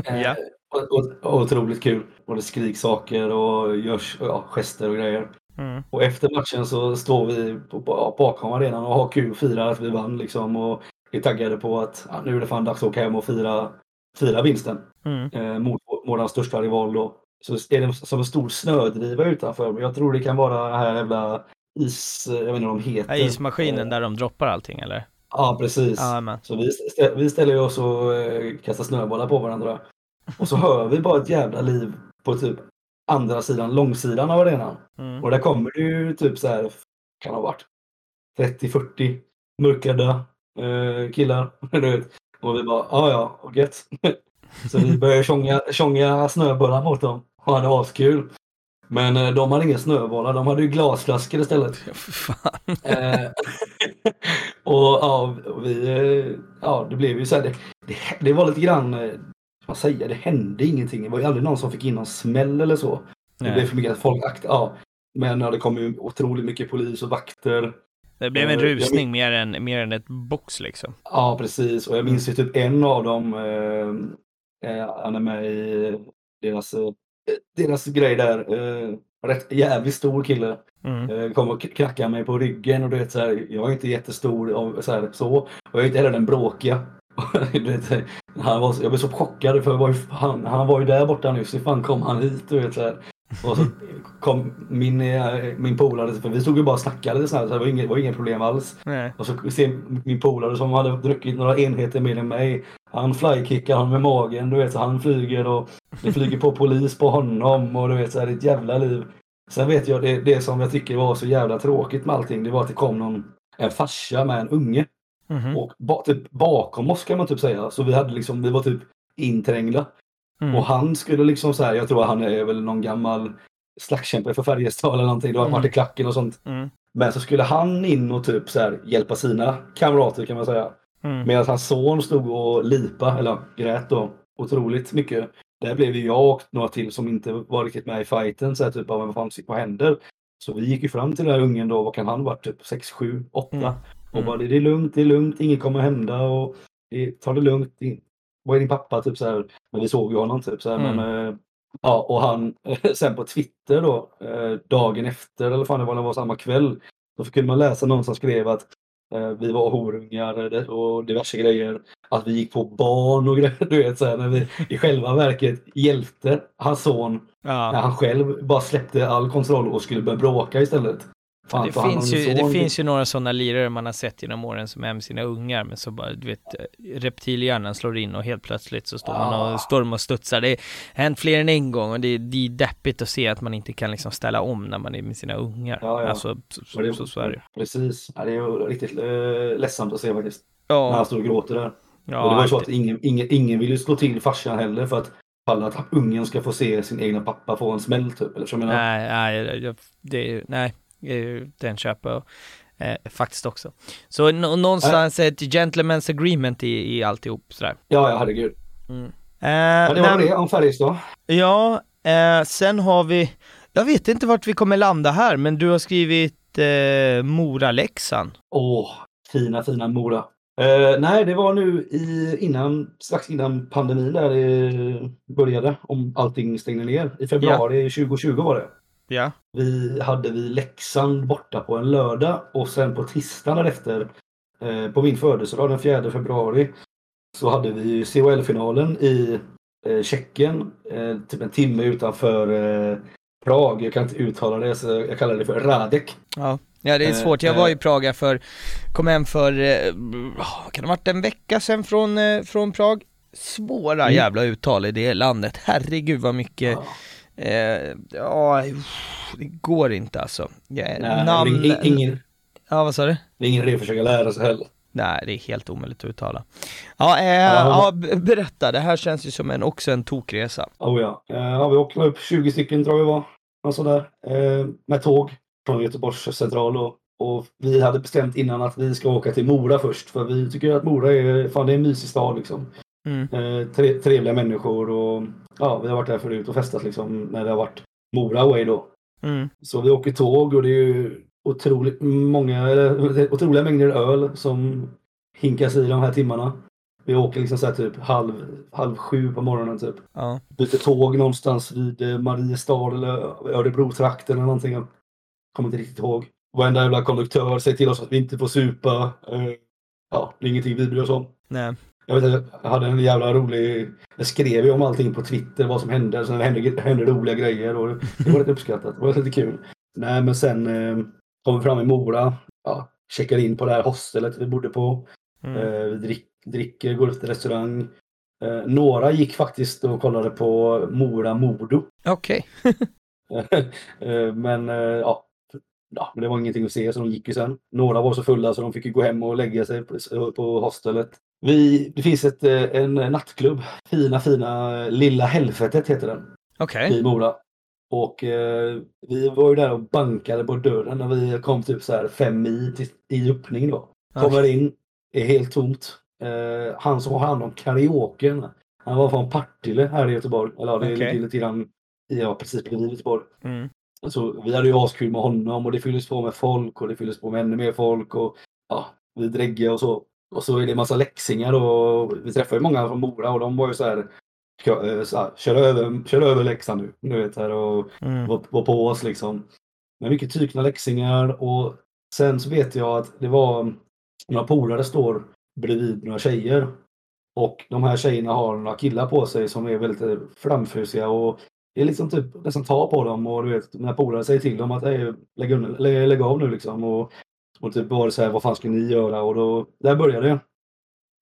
Eh, Ja. och, och, och otroligt kul. Och det skriks saker och görs ja, gester och grejer. Mm. Och efter matchen så står vi på, på, bakom arenan och har kul och firar att vi vann liksom. Och är taggade på att ja, nu är det fan dags att åka hem och fira, fira vinsten. Mm. Eh, mot vår största rival då. Så är det som en stor snödriva utanför. Men jag tror det kan vara den här jävla is... Jag vet inte vad de heter. Ja, ismaskinen Eh, där de droppar allting eller? Ja, precis. Ja. Så vi, stä- vi ställer oss och eh, kastar snöbollar på varandra. Och så hör vi bara ett jävla liv på typ andra sidan, långsidan av arenan. Mm. Och där kommer det ju typ så här, kan ha varit 30-40 mörkrädda eh, killar. Och vi bara, ja ja, och gött. Så vi började tjonga, tjonga snöbollar mot dem och hade askul. Men eh, de hade inga snöbollar, de hade ju glasflaskor istället. Ja, för fan. Eh, och ja, vi, eh, ja, det blev ju så här, det, det, det var lite grann, vad säger, det hände ingenting. Det var ju aldrig någon som fick in någon smäll eller så. Det Nej. blev för mycket folk akt, ja. Men ja, det kom ju otroligt mycket polis och vakter. Det blev en rusning mer än, mer än ett box liksom. Ja, precis. Och jag minns ju typ en av dem, eh, han är med i deras, deras grej där. Eh, rätt jävligt stor kille. Mm. Eh, kom och knackade mig på ryggen och du vet så här, jag är inte jättestor av, så, här, så och jag är inte heller den bråkiga. vet, han var, jag blev så chockad för var ju, han, han var ju där borta nyss, hur fan kom han hit? Du vet, så här. Och så kom min, eh, min polare, för vi stod ju bara och snackade lite snabbt, så det var inget, var inget problem alls. Nej. Och så ser min polare som hade druckit några enheter mer än mig. Han flykickar han med magen, du vet, så han flyger och det flyger på polis på honom och du vet, så är det ett jävla liv. Sen vet jag, det, det som jag tycker var så jävla tråkigt med allting, det var att det kom någon, en farsa med en unge. Mhm. Och ba, typ bakom oss kan man typ säga. Så vi hade liksom, vi var typ inträngda. Mm. Och han skulle liksom så här, jag tror han är väl någon gammal slagskämpe för Färjestad eller någonting. Det var Mm. Martin Klacken och sånt. Mm. Men så skulle han in och typ så här hjälpa sina kamrater kan man säga. Mm. Medan hans son stod och lipa, eller grät då, otroligt mycket. Där blev ju jag och några till som inte var riktigt med i fighten, så här, typ, av vad fan vad händer? Så vi gick ju fram till den här ungen då, vad kan han vara, typ 6, 7, 8. Mm. Och bara det är lugnt, det är lugnt, inget kommer hända och det, ta det lugnt. Vad är din pappa? Typ så här. Men vi såg ju honom typ så här. Mm. Men, eh, ja, och han sen på Twitter då, eh, dagen efter, eller fan det var, det var samma kväll, då kunde man läsa någon som skrev att vi var horungar eh, och diverse grejer. Att vi gick på barn och grejer, du vet så här, när vi i själva verket hjälpte hans son när Ja. han själv bara släppte all kontroll och skulle börja bråka istället. Fan, Det finns, ju, det finns ju några sådana lirare man har sett genom åren som är med sina ungar, men så bara, du vet, reptilhjärnan slår in och helt plötsligt så står man Ah. och står och studsar. Det har hänt fler än en gång och det, det är deppigt att se att man inte kan liksom ställa om när man är med sina ungar. Ja, ja. Alltså, så, Och det- så, så, så är det. Precis. Ja, det är ju riktigt eh, ledsamt att se faktiskt. När Ja, han står och gråter där. ja, och det var ju så att ingen, ingen, ingen vill ju slå till farsan heller för att falla att ungen ska få se sin egna pappa få en smäll typ. Eller så jag menar, Nej, nej, det, nej, den köper eh, faktiskt också. Så nå- någonstans ett gentleman's agreement i, i alltihop sådär. Ja, ja herregud. Mm. Ja, det var men- det om Färjestad. Ja, eh, sen har vi, jag vet inte vart vi kommer landa här, men du har skrivit eh, Mora-Leksand. Åh, fina, fina Mora. Eh, nej, det var nu i, innan, strax innan pandemin där det började, om allting stängde ner. I februari 2020 var det. Ja. Vi hade vi Leksand borta på en lördag och sen på tisdagen därefter eh, på min födelsedag den 4 februari så hade vi CHL-finalen i eh, Tjeckien eh, typ en timme utanför eh, Prag. Jag kan inte uttala det så jag kallar det för Radek. Ja. Ja det är Eh, svårt, jag var i eh. Praga för, kom hem för, eh, kan det ha varit en vecka sedan från, från Prag? Svåra Mm. jävla uttal i det landet, herregud vad mycket, Ja. Eh, ja, det går inte alltså. Ja, Nej, namn, det är ingen, ja vad sa du? det är ingen idé att försöka lära sig heller. Nej, det är helt omöjligt att uttala. Ja, eh, ja. b- berätta, det här känns ju som en, också en tokresa. Oh ja. Eh, ja, vi åkte upp 20 stycken tror jag vi var. Något sådär. Eh, med tåg från Göteborgs central. Och, och vi hade bestämt innan att vi ska åka till Mora först. För vi tycker att Mora är, fan, det är en mysig stad liksom. Mm. Eh, tre, trevliga människor och ja, vi har varit där förut och festat liksom när det har varit Mora away då. Mm. Så vi åker tåg och det är ju otroligt många, eller, otroliga mängder öl som hinkas i de här timmarna. Vi åker liksom så här typ halv, halv sju på morgonen typ. Ja. Byter tåg någonstans vid eh, Mariestad eller Örebro-trakten eller någonting. Kommer inte riktigt ihåg. Varenda jävla konduktör säger till oss att vi inte får supa. Eh, Ja, det är ingenting vi bryr oss om. Nej. Jag, vet, jag hade en jävla rolig... Jag skrev ju om allting på Twitter, vad som hände. Sen hände, hände roliga grejer och det var lite uppskattat. Det var lite kul. Nej, men sen eh, kom vi fram i Mora. Ja, checkade in på det här hostelet vi bodde på. Mm. Eh, vi drick, dricker, går till restaurang. Eh, några gick faktiskt och kollade på Mora Modo. Okej. Eh, men eh, ja, ja, men det var ingenting att se så de gick ju sen. Några var så fulla så de fick ju gå hem och lägga sig på, på hostelet. Vi, det finns ett, eh, en nattklubb, fina fina Lilla Helvetet heter den, Okej. i Mora. Och eh, vi var ju där och bankade på dörren när vi kom typ så här fem mil till, i öppning då. Kommer in, är helt tomt. Eh, han som har hand om karaoken, han var från Partille här i Göteborg. Eller ja, det är lite grann, ja precis bredvid Göteborg. Mm. Så vi hade ju askul med honom och det fylldes på med folk och det fylldes på med ännu mer folk och ja, vi dreggade och så. Och så är det en massa läxingar och vi träffade ju många från Mora och de var ju så här, eh, kör över, kör över Leksand nu, du vet här och Mm. var, var på oss liksom. Men mycket tykna läxingar och sen så vet jag att det var några polare står bredvid några tjejer. Och de här tjejerna har några killar på sig som är väldigt eh, framfusiga och det är liksom typ nästan tar på dem och du vet, mina polare säger till dem att "Hej, lägg, undan- lä- lägg av nu liksom. Och, och typ var det så här, vad fan ska ni göra? Och då, där började det.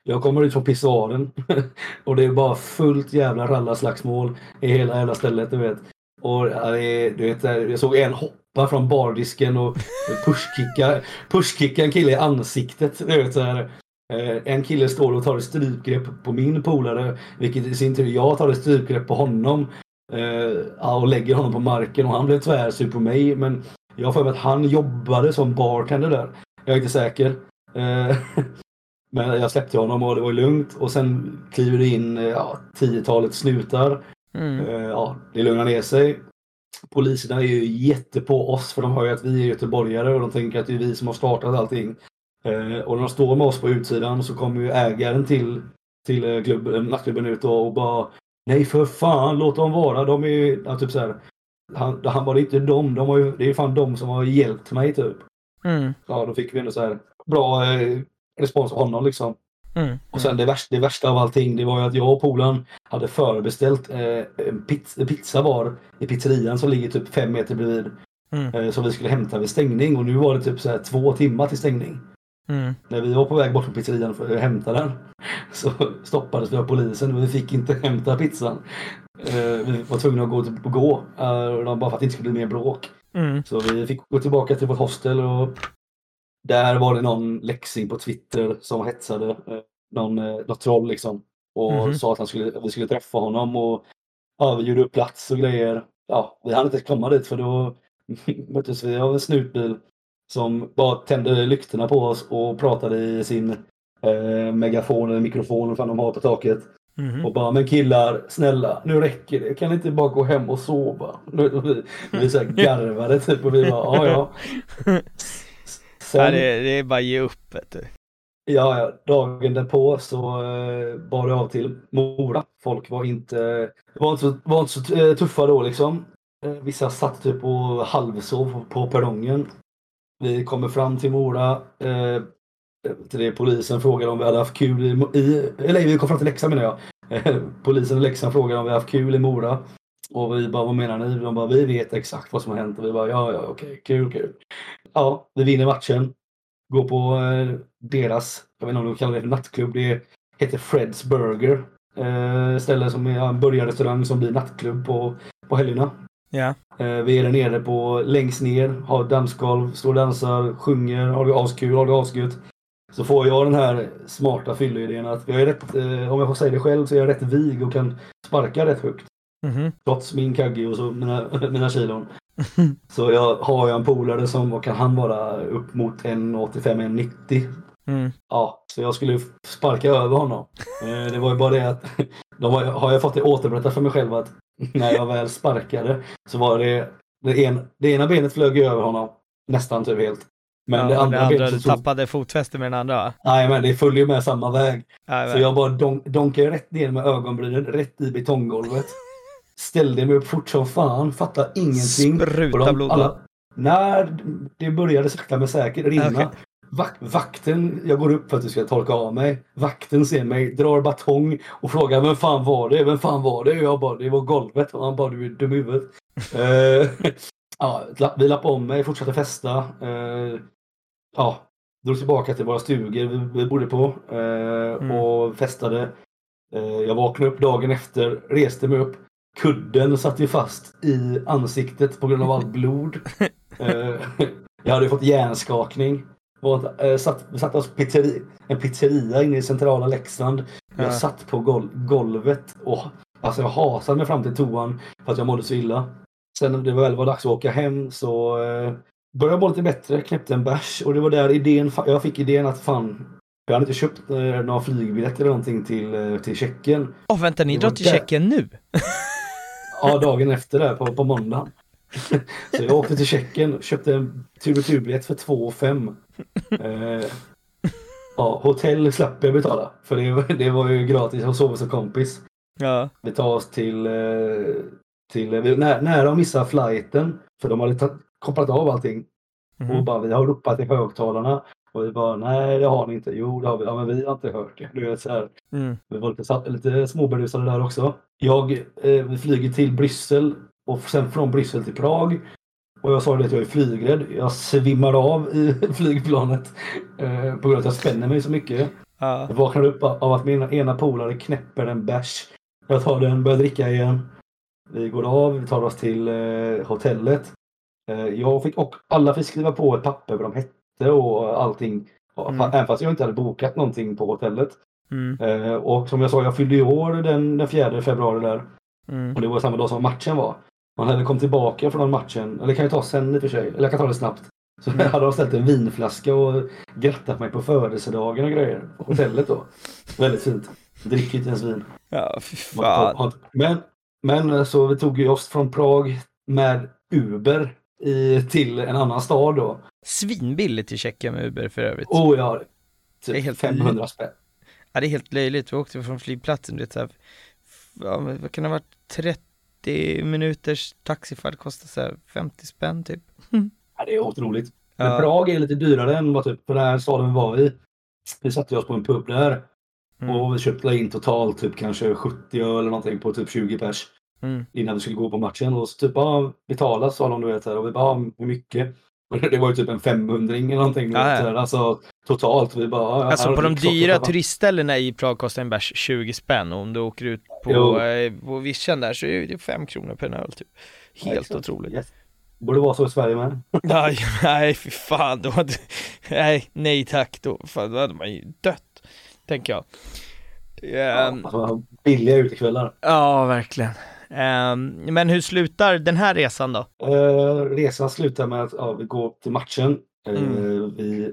Jag kommer ut från pissoaren och det är bara fullt jävla rallarslagsmål i hela jävla stället, du vet. Och du vet, jag såg en hoppa från bardisken och pushkicka, pushkicka en kille i ansiktet. Du vet, så här. Eh, en kille står och tar ett strypgrepp på min polare, vilket i sin tur jag tar ett strypgrepp på honom. Eh, och lägger honom på marken och han blev tvärsur på mig. Men jag har för mig att han jobbade som bartender där. Jag är inte säker. Eh, Men jag släppte honom och det var lugnt. Och sen kliver det in eh, ja, tiotalet snutar. Mm. Eh, Ja, det lugnar ner sig. Poliserna är ju jätte på oss för de hör ju att vi är göteborgare och de tänker att det är vi som har startat allting. Och när de står med oss på utsidan så kommer ju ägaren till, till klubben, nattklubben ut och, bara Nej för fan, låt dem vara. De är ju, ja, typ så här. Han, han var det inte dem, de har ju, det är fan de som har hjälpt mig typ. Mm. Ja, då fick vi ändå så här bra eh, respons av honom liksom. Mm. Och sen det värsta, det värsta av allting, det var ju att jag och polaren hade förbeställt eh, en pizza, pizza var i pizzerian som ligger typ fem meter bredvid. Mm. Eh, som vi skulle hämta vid stängning och nu var det typ så här två timmar till stängning. Mm. När vi var på väg bort från pizzerian för att hämta den så stoppades vi av polisen och vi fick inte hämta pizzan. Eh, vi var tvungna att gå, typ, gå eh, bara för att det inte skulle bli mer bråk. Mm. Så vi fick gå tillbaka till vårt hostel och där var det någon läxing på Twitter som hetsade eh, någon, något troll liksom. Och Mhm. sa att han skulle, vi skulle träffa honom och ja, vi gjorde upp plats och grejer. Ja, vi hann inte komma dit för då möttes vi av en snutbil som bara tände lyktorna på oss och pratade i sin eh, megafon eller mikrofon, vad fan de har på taket. Mhm. Och bara, men killar, snälla, nu räcker det. Kan ni inte bara gå hem och sova? Nu- Vi, vi så här garvade typ och vi bara, ja ja. Sen, Ja, det, det är bara ge upp vet du. ja, ja, dagen därpå så eh, bar det av till Mora. Folk var inte, var inte, så, var inte så eh, tuffa då liksom. Eh, vissa satt typ och halvsov på perrongen. Vi kommer fram till Mora. Eh, till det polisen frågade om vi hade haft kul i, i eller vi kom fram till Leksand menar jag. Polisen i Leksand frågade om vi haft kul i Mora. Och vi bara, vad menar ni? De bara, vi vet exakt vad som har hänt. Och vi bara, ja, ja, okej, kul, kul. Ja, vi vinner matchen. Går på eh, deras, jag vet inte om de kallar det för nattklubb, det heter Freds Burger. Eh, ställe som är en burgarrestaurang som blir nattklubb på, på helgerna. Ja. Eh, vi är där nere på längst ner, har dansgolv, står och dansar, sjunger, har det askul, har det asgött. Så får jag den här smarta fylleidén att jag är rätt, eh, om jag får säga det själv, så är jag rätt vig och kan sparka rätt högt. Mhm. Trots min kagge och så mina, mina kilon. Så jag har jag en polare som, vad kan han vara, upp mot 1,85-1,90. Mm. Ja, så jag skulle sparka över honom. Eh, Det var ju bara det att de har, har jag fått det återberättat för mig själv att när jag väl sparkade så var det det, en, det ena benet flög över honom nästan typ helt. Men ja, det andra, det andra du så, tappade fotfäste med den andra nej men det följde ju med samma väg. Ja, Så jag bara don, donkade rätt ner med ögonbrynen rätt i betonggolvet. Ställde mig upp fort som fan, fattade ingenting. Spruta blod alla-? Nej, det började sakta men säkert rinna. Okej. Vak- vakten, jag går upp för att du ska torka av mig. Vakten ser mig, drar batong och frågar vem fan var det? Vem fan var det? Jag bara, det var golvet. Och han bara, du är dum i huvudet. Eh, ja, vi lappade om mig, fortsatte festa. Eh, ja, drog tillbaka till våra stugor vi, vi bodde på eh, Mm. och festade. Eh, jag vaknade upp dagen efter, reste mig upp. Kudden satt ju fast i ansiktet på grund av allt blod. Eh, jag hade fått hjärnskakning. Var, eh, satt, vi satt oss pizzeri, en pizzeria inne i centrala Leksand. Jag Ja. satt på gol, golvet och alltså jag hasade mig fram till toan för att jag mådde så illa. Sen när det väl var dags att åka hem så eh, började må lite bättre, knäppte en bärs och det var där idén, jag fick idén att fan, jag hade inte köpt eh, några flygbiljetter eller någonting till, eh, till Tjeckien. Åh vänta, ni drar till. Tjeckien nu? Ja, dagen efter där på, på måndagen. Så jag åkte till Tjeckien och köpte en tur och turbiljett för 2 5. Eh, ja, hotell slapp jag betala. För det, var- det var ju gratis. Jag sov hos en kompis. Ja. Vi tar oss till, eh, till vi, nä, nära att missa flighten. För de hade ta- kopplat av allting. Och Mhm. bara, vi har ropat i högtalarna. Och vi bara, nej det har ni inte. Jo det har vi. Ja men vi har inte hört det. Du vet, så här. Mm. Vi var lite, lite småberusade där också. Jag eh, vi flyger till Bryssel och sen från Bryssel till Prag. Och jag sa det att jag är flygrädd. Jag svimmar av i flygplanet eh, på grund av att jag spänner mig så mycket. Ja. Jag vaknar upp av att min ena polare knäpper en bärs. Jag tar den, börjar dricka igen. Vi går av, vi tar oss till eh, hotellet. Eh, jag fick, och alla fick skriva på ett papper vad de hette och allting. Mm. Även fast jag inte hade bokat någonting på hotellet. Mm. Eh, och som jag sa, jag fyllde ju år den, den 4 februari där. Mm. Och det var samma dag som matchen var. Man hade kommit tillbaka från den matchen, eller kan jag ta sen i och för sig, eller jag kan ta det snabbt. Så Mm. hade de ställt en vinflaska och grattat mig på födelsedagen och grejer. På hotellet då. Väldigt fint. Dricker inte ens vin. Ja, fy fan. Men, men eh, så vi tog ju oss från Prag med Uber i, till en annan stad då. Svinbilligt i Tjeckien med Uber för övrigt. Och jag Det är typ helt 500 spänn. Ja, det är helt löjligt. Vi åkte från flygplatsen, du vet, så här, ja, vad kan det ha varit, 30 minuters taxifärd kostar så här 50 spänn typ. Ja, det är otroligt. Men Ja. Prag är lite dyrare än vad typ, för den här staden vi var i. Vi satte oss på en pub där Mm. och vi köpte in totalt typ kanske 70 öl eller någonting på typ 20 pers Mm. innan vi skulle gå på matchen. Och så typ bara betala sa de du vet här och vi bara "Ja, hur mycket? Det var ju typ en 500 eller någonting. du Ja, ja. här. Alltså totalt. Vi bara, ja, Alltså på de du dyra turistställena i Prag kostar en bärs 20 spänn och om du åker ut Jo. på, eh, på vischan där så är det 5 kronor per öl typ. Helt Exakt. otroligt. Yes. Borde vara så i Sverige med. Nej, nej fy fan, då hade, nej, nej tack, då, fan, då hade man ju dött, tänker jag. Ehm, Alltså, billiga utekvällar. ja, verkligen. Ehm, men hur slutar den här resan då? Eh, resan slutar med att ja, vi går till matchen. Eh, Mm. vi,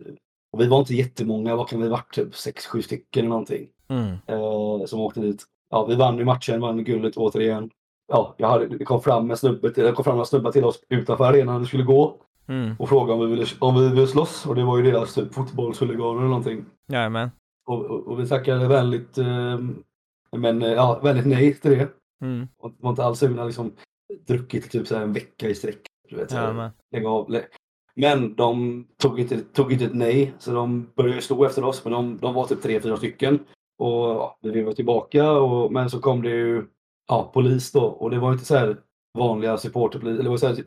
och vi var inte jättemånga, vad kan vi varit? Typ 6-7 stycken eller någonting. Mm. eh, som åkte dit. Ja, vi vann ju matchen, vann guldet återigen. Ja, jag hade, det kom fram en snubbe till, kom fram en snubbe till oss utanför arenan när vi skulle gå Mm. och frågade om vi ville, om vi ville slåss. Och det var ju deras typ fotbollshuliganer eller någonting. Jajamän. Och, och, och vi tackade väldigt, eh, men ja, väldigt nej till det. Mm. Och var inte alls sugna liksom druckit typ så en vecka i sträck. Du vet, Jajamän. lägga av. Men de tog inte, tog inte ett nej, så de började stå efter oss. Men de, de var typ tre, fyra stycken. Och ja, vi var tillbaka, och, men så kom det ju ja, polis då. Och det var inte så här vanliga supporterpolis. Eller det var så här,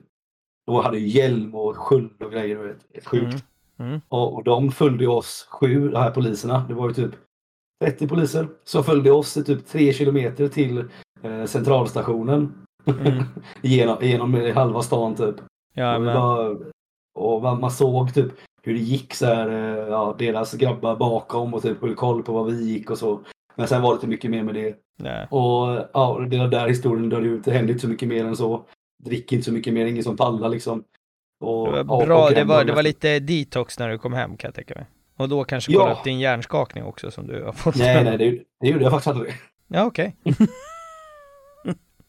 de hade ju hjälm och sköld och grejer. du Vet, sjukt. Mm. Mm. Och, och de följde oss sju, de här poliserna. Det var ju typ 30 poliser som följde oss i typ tre kilometer till centralstationen. Mm. genom, genom halva stan typ. Jajamän. bara, och man såg typ hur det gick så här, eh, ja, deras grabbar bakom och typ höll koll på vad vi gick och så. Men sen var det inte mycket mer med det. Nej. Och ja, den där historien dör ut. Det hände inte så mycket mer än så. Drick inte så mycket mer, ingen som pallar liksom. Och, Det ja, var bra, och det var, det var lite detox när du kom hem kan jag tänka mig. Och då kanske Ja. kolla upp din hjärnskakning också som du har fått. Nej, nej, det, det gjorde jag faktiskt aldrig. Ja, okej. Det är Nej. som jag är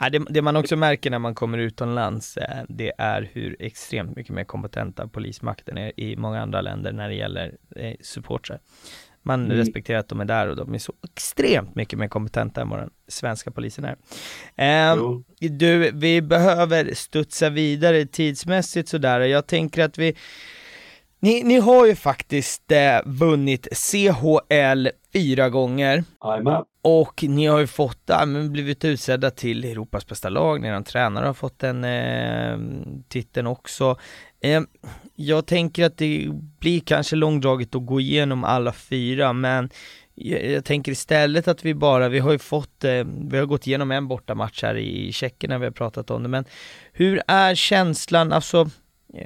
det. Det, det man också märker när man kommer utomlands, eh, det är hur extremt mycket mer kompetenta polismakten är i många andra länder när det gäller eh, supportrar. Man Mm. respekterar att de är där och de är så extremt mycket mer kompetenta än vad den svenska polisen är. Jo. du, vi behöver studsa vidare tidsmässigt sådär. Jag tänker att vi ni, ni har ju faktiskt eh, vunnit CHL fyra gånger. Jajamän. Och ni har ju fått, ja, men blivit utsedda till Europas bästa lag, ni tränare har fått den eh, titeln också. Eh, jag tänker att det blir kanske långdraget att gå igenom alla fyra, men jag, jag tänker istället att vi bara, vi har ju fått, eh, vi har gått igenom en bortamatch här i Tjeckien när vi har pratat om det, men hur är känslan, alltså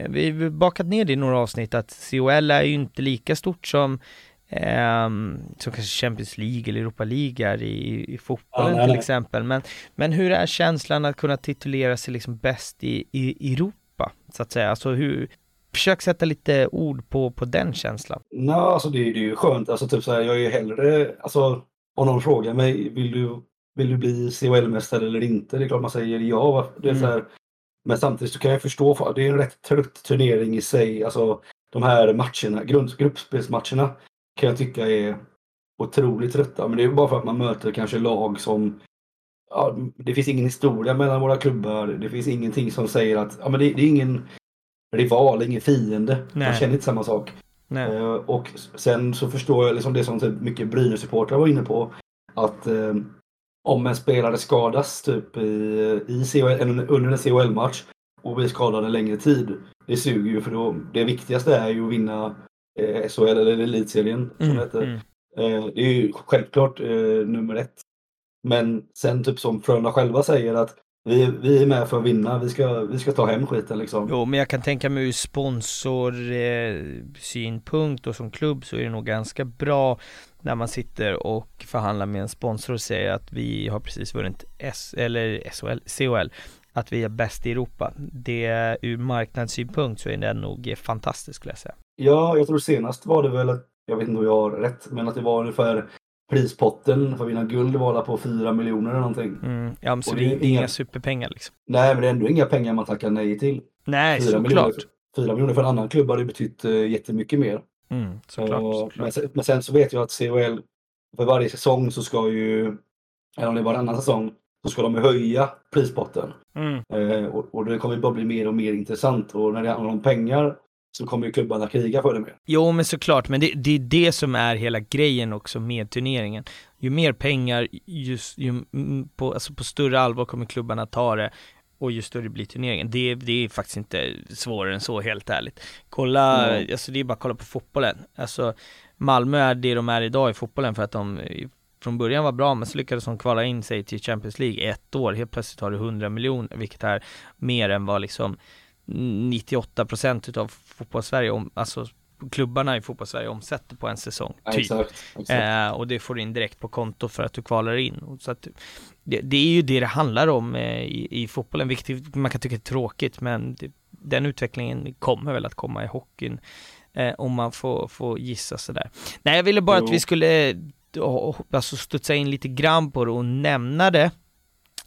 vi har bakat ner det i några avsnitt att CHL är ju inte lika stort som Ehm, som kanske Champions League eller Europa League är i, i fotbollen Ja, nej, till nej. exempel. Men, men hur är känslan att kunna titulera sig liksom bäst i, i Europa, så att säga? Alltså hur, försök sätta lite ord på, på den känslan. Nej, alltså det, är- det är ju skönt. Alltså typ så här, jag är ju hellre, alltså om någon frågar mig, vill du, vill du bli CHL-mästare eller inte? Det är klart man säger ja. Det är Mm. så här, men samtidigt så kan jag förstå, för det är en rätt trött turnering i sig. Alltså de här matcherna, grund, gruppspelsmatcherna kan jag tycka är otroligt trötta. Men det är bara för att man möter kanske lag som Ja, det finns ingen historia mellan våra klubbar. Det finns ingenting som säger att ja, men det, det är ingen rival, ingen fiende. Nej. Man känner inte samma sak. Eh, och sen så förstår jag liksom det som typ mycket Brynäs-supportrar var inne på. Att eh, om en spelare skadas typ i, i en- under en CHL-match och blir skadad en längre tid. Det suger ju för då, det viktigaste är ju att vinna eh, SHL eller Elitserien som det Mm, heter. mm. Eh, det är ju självklart eh, nummer ett. Men sen typ som Frölunda själva säger att vi, vi är med för att vinna, vi ska, vi ska ta hem skiten liksom. Jo, men jag kan tänka mig ur sponsorsynpunkt synpunkt och som klubb så är det nog ganska bra när man sitter och förhandlar med en sponsor och säger att vi har precis vunnit S eller SHL, CHL, att vi är bäst i Europa. Det ur marknadssynpunkt så är det nog fantastiskt skulle jag säga. Ja, jag tror senast var det väl, jag vet inte om jag har rätt, men att det var ungefär prispotten för att vinna guld var på 4 miljoner eller någonting. Mm, ja, men så det det är inga inga- superpengar liksom. Nej, men det är ändå inga pengar man tackar nej till. Nej, 4 miljoner, såklart. 4 miljoner för en annan klubb hade betytt eh, jättemycket mer. Mm, såklart, Och- såklart. Men, sen, men sen så vet jag att CHL, för varje säsong så ska ju, eller om det är varannan säsong, så ska de höja prispotten. Mm. Eh, och, och det kommer bara bli mer och mer intressant. Och när det handlar om pengar så kommer ju klubbarna kriga för det mer. Jo men såklart, men det, det är det som är hela grejen också med turneringen. Ju mer pengar, just, ju, mm, på, alltså på större allvar kommer klubbarna ta det och ju större blir turneringen. Det, det är faktiskt inte svårare än så helt ärligt. Kolla, Nej. alltså det är bara att kolla på fotbollen. Alltså Malmö är det de är idag i fotbollen för att de från början var bra men så lyckades de kvala in sig till Champions League ett år. Helt plötsligt har du 100 miljoner vilket är mer än vad liksom 98% utav fotbollssverige, alltså klubbarna i fotbollssverige omsätter på en säsong. Typ. Exakt. exakt. Eh, och det får du in direkt på konto för att du kvalar in. Så att, det, det är ju det det handlar om eh, i, i fotbollen, vilket man kan tycka är tråkigt, men det, den utvecklingen kommer väl att komma i hockeyn. Eh, om man får, får gissa sådär. Nej, jag ville bara Jo. att vi skulle eh, alltså studsa in lite grann på det och nämna det.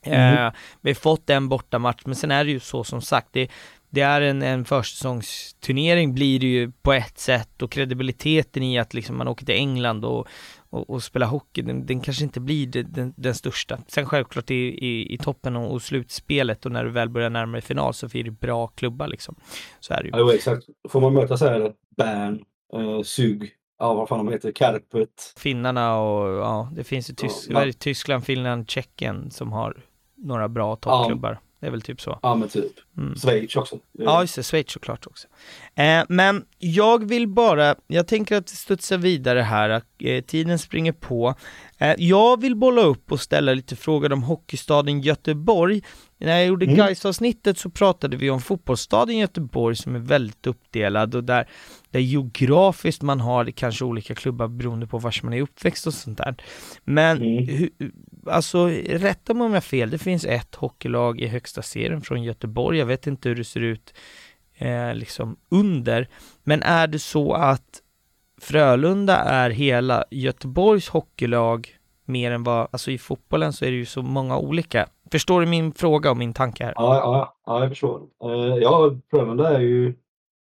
Eh, Mm. vi har fått en bortamatch, men sen är det ju så som sagt, det, det är en, en försäsongsturnering blir det ju på ett sätt och kredibiliteten i att liksom man åker till England och, och, och spelar hockey, den, den kanske inte blir den, den största. Sen självklart i, i, i toppen och, och slutspelet och när du väl börjar närma dig final så blir det bra klubbar liksom. Så är det ju. Ja, exakt. Får man möta så här Bern, eh, Sug, ja vad fan de heter, Kärpet. Finnarna och ja, det finns ju Tys- Ja? Tyskland, Finland, Tjeckien som har några bra toppklubbar. Det är väl typ så. Ja men typ. Mm. Schweiz också. Ja, just det. Schweiz såklart också. Eh, men jag vill bara, jag tänker att studsa vidare här, eh, tiden springer på. Eh, jag vill bolla upp och ställa lite frågor om hockeystaden Göteborg. När jag gjorde Mm. Gais-avsnittet så pratade vi om fotbollsstaden Göteborg som är väldigt uppdelad och där, där geografiskt man har kanske olika klubbar beroende på var man är uppväxt och sånt där. Men Mm. hu, alltså rätta mig om jag har fel, det finns ett hockeylag i högsta serien från Göteborg, jag vet inte hur det ser ut eh, liksom under. Men är det så att Frölunda är hela Göteborgs hockeylag mer än vad, alltså i fotbollen så är det ju så många olika. Förstår du min fråga och min tanke här? Ja, ja, ja jag förstår. Eh, ja, Frölunda är ju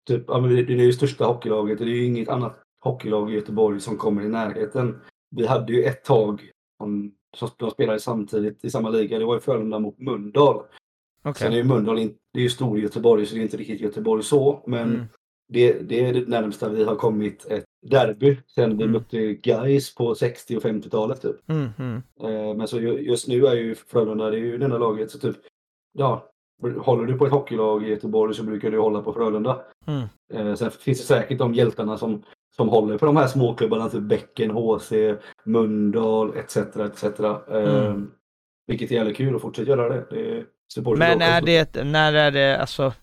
typ, ja, men det det är ju största hockeylaget. Det är ju inget annat hockeylag i Göteborg som kommer i närheten. Vi hade ju ett tag som, som de spelade samtidigt i samma liga. Det var ju Frölunda mot Mölndal. Okej. Sen är ju Mölndal det är ju stor Göteborg så det är inte riktigt Göteborg så. Men Mm. Det, det är det närmsta vi har kommit ett derby sen vi Mm. mötte Gais på 60 och 50-talet typ. Mm, mm, Eh, Men så ju- just nu är ju Frölunda, det är ju det enda laget. Så typ, ja, håller du på ett hockeylag i Göteborg så brukar du hålla på Frölunda. mm. Eh, Sen finns det säkert de hjältarna som, som håller på de här småklubbarna, typ Bäcken, HC, Mölndal etc. etc. Eh, Mm. Vilket är jävligt kul att fortsätta göra det. det är Men är det, när är det, alltså,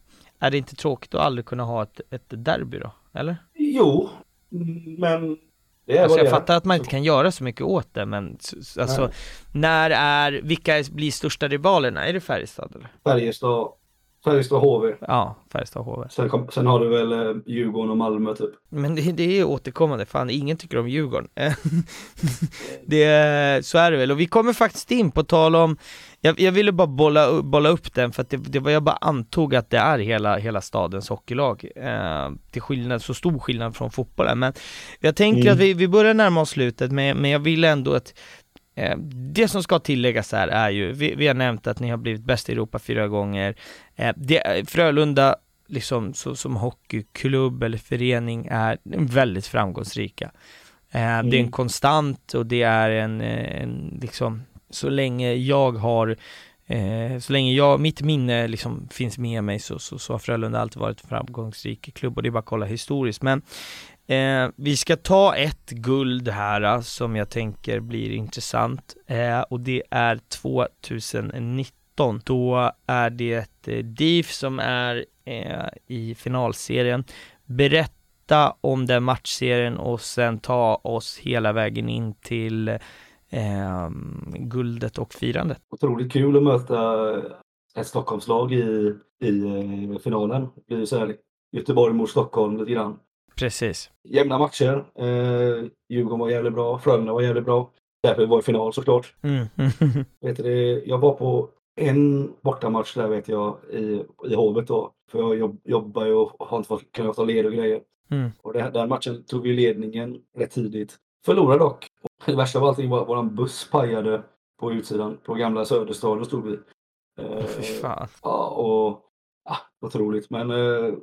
är det inte tråkigt att aldrig kunna ha ett, ett derby då? Eller? Jo, men det är Alltså jag det är. fattar att man inte kan göra så mycket åt det, men alltså, Nej. när är, vilka blir största rivalerna? Är det Färjestad eller? Färjestad, Färjestad HV. Ja, Färjestad HV. Sen, kom, sen har du väl eh, Djurgården och Malmö typ. Men det, det är återkommande, fan ingen tycker om Djurgården. det, så är det väl, och vi kommer faktiskt in på tal om, jag, jag ville bara bolla, upp- bolla upp den för att det, det var, jag bara antog att det är hela, hela stadens hockeylag. Eh, till skillnad, så stor skillnad från fotbollen. Men jag tänker Mm. att vi, vi börjar närma oss slutet, men, men jag vill ändå att Eh, det som ska tilläggas här är ju, vi, vi har nämnt att ni har blivit bäst i Europa fyra gånger. Eh, det, Frölunda, liksom så, som hockeyklubb eller förening, är väldigt framgångsrika. Eh, Det är en Mm. konstant och det är en, en liksom, så länge jag har Eh, så länge jag, mitt minne liksom finns med mig så, så, så har Frölunda alltid varit en framgångsrik klubb och det är bara att kolla historiskt. Men eh, vi ska ta ett guld här eh, som jag tänker blir intressant eh, och det är 2019. Då är det eh, DIF som är eh, i finalserien. Berätta om den matchserien och sen ta oss hela vägen in till eh, guldet och firandet. Otroligt kul att möta ett Stockholmslag i, i eh, finalen. Det blir ju så här Göteborg mot Stockholm lite grann. Precis. Jämna matcher. Eh, Djurgården var jävligt bra. Frölunda var jävligt bra. Därför var det final såklart. Mm. Vet du, jag var på en bortamatch där vet jag i, i Hovet då. För jag jobb, jobbar ju och har inte kunnat ta led och grejer. Mm. Och det, den matchen tog vi ledningen rätt tidigt. Förlorade dock. Det värsta av allting var att vår buss pajade på utsidan. På gamla Söderstadion stod vi. Eh, Fy fan. Ja, och ja, otroligt. Men eh,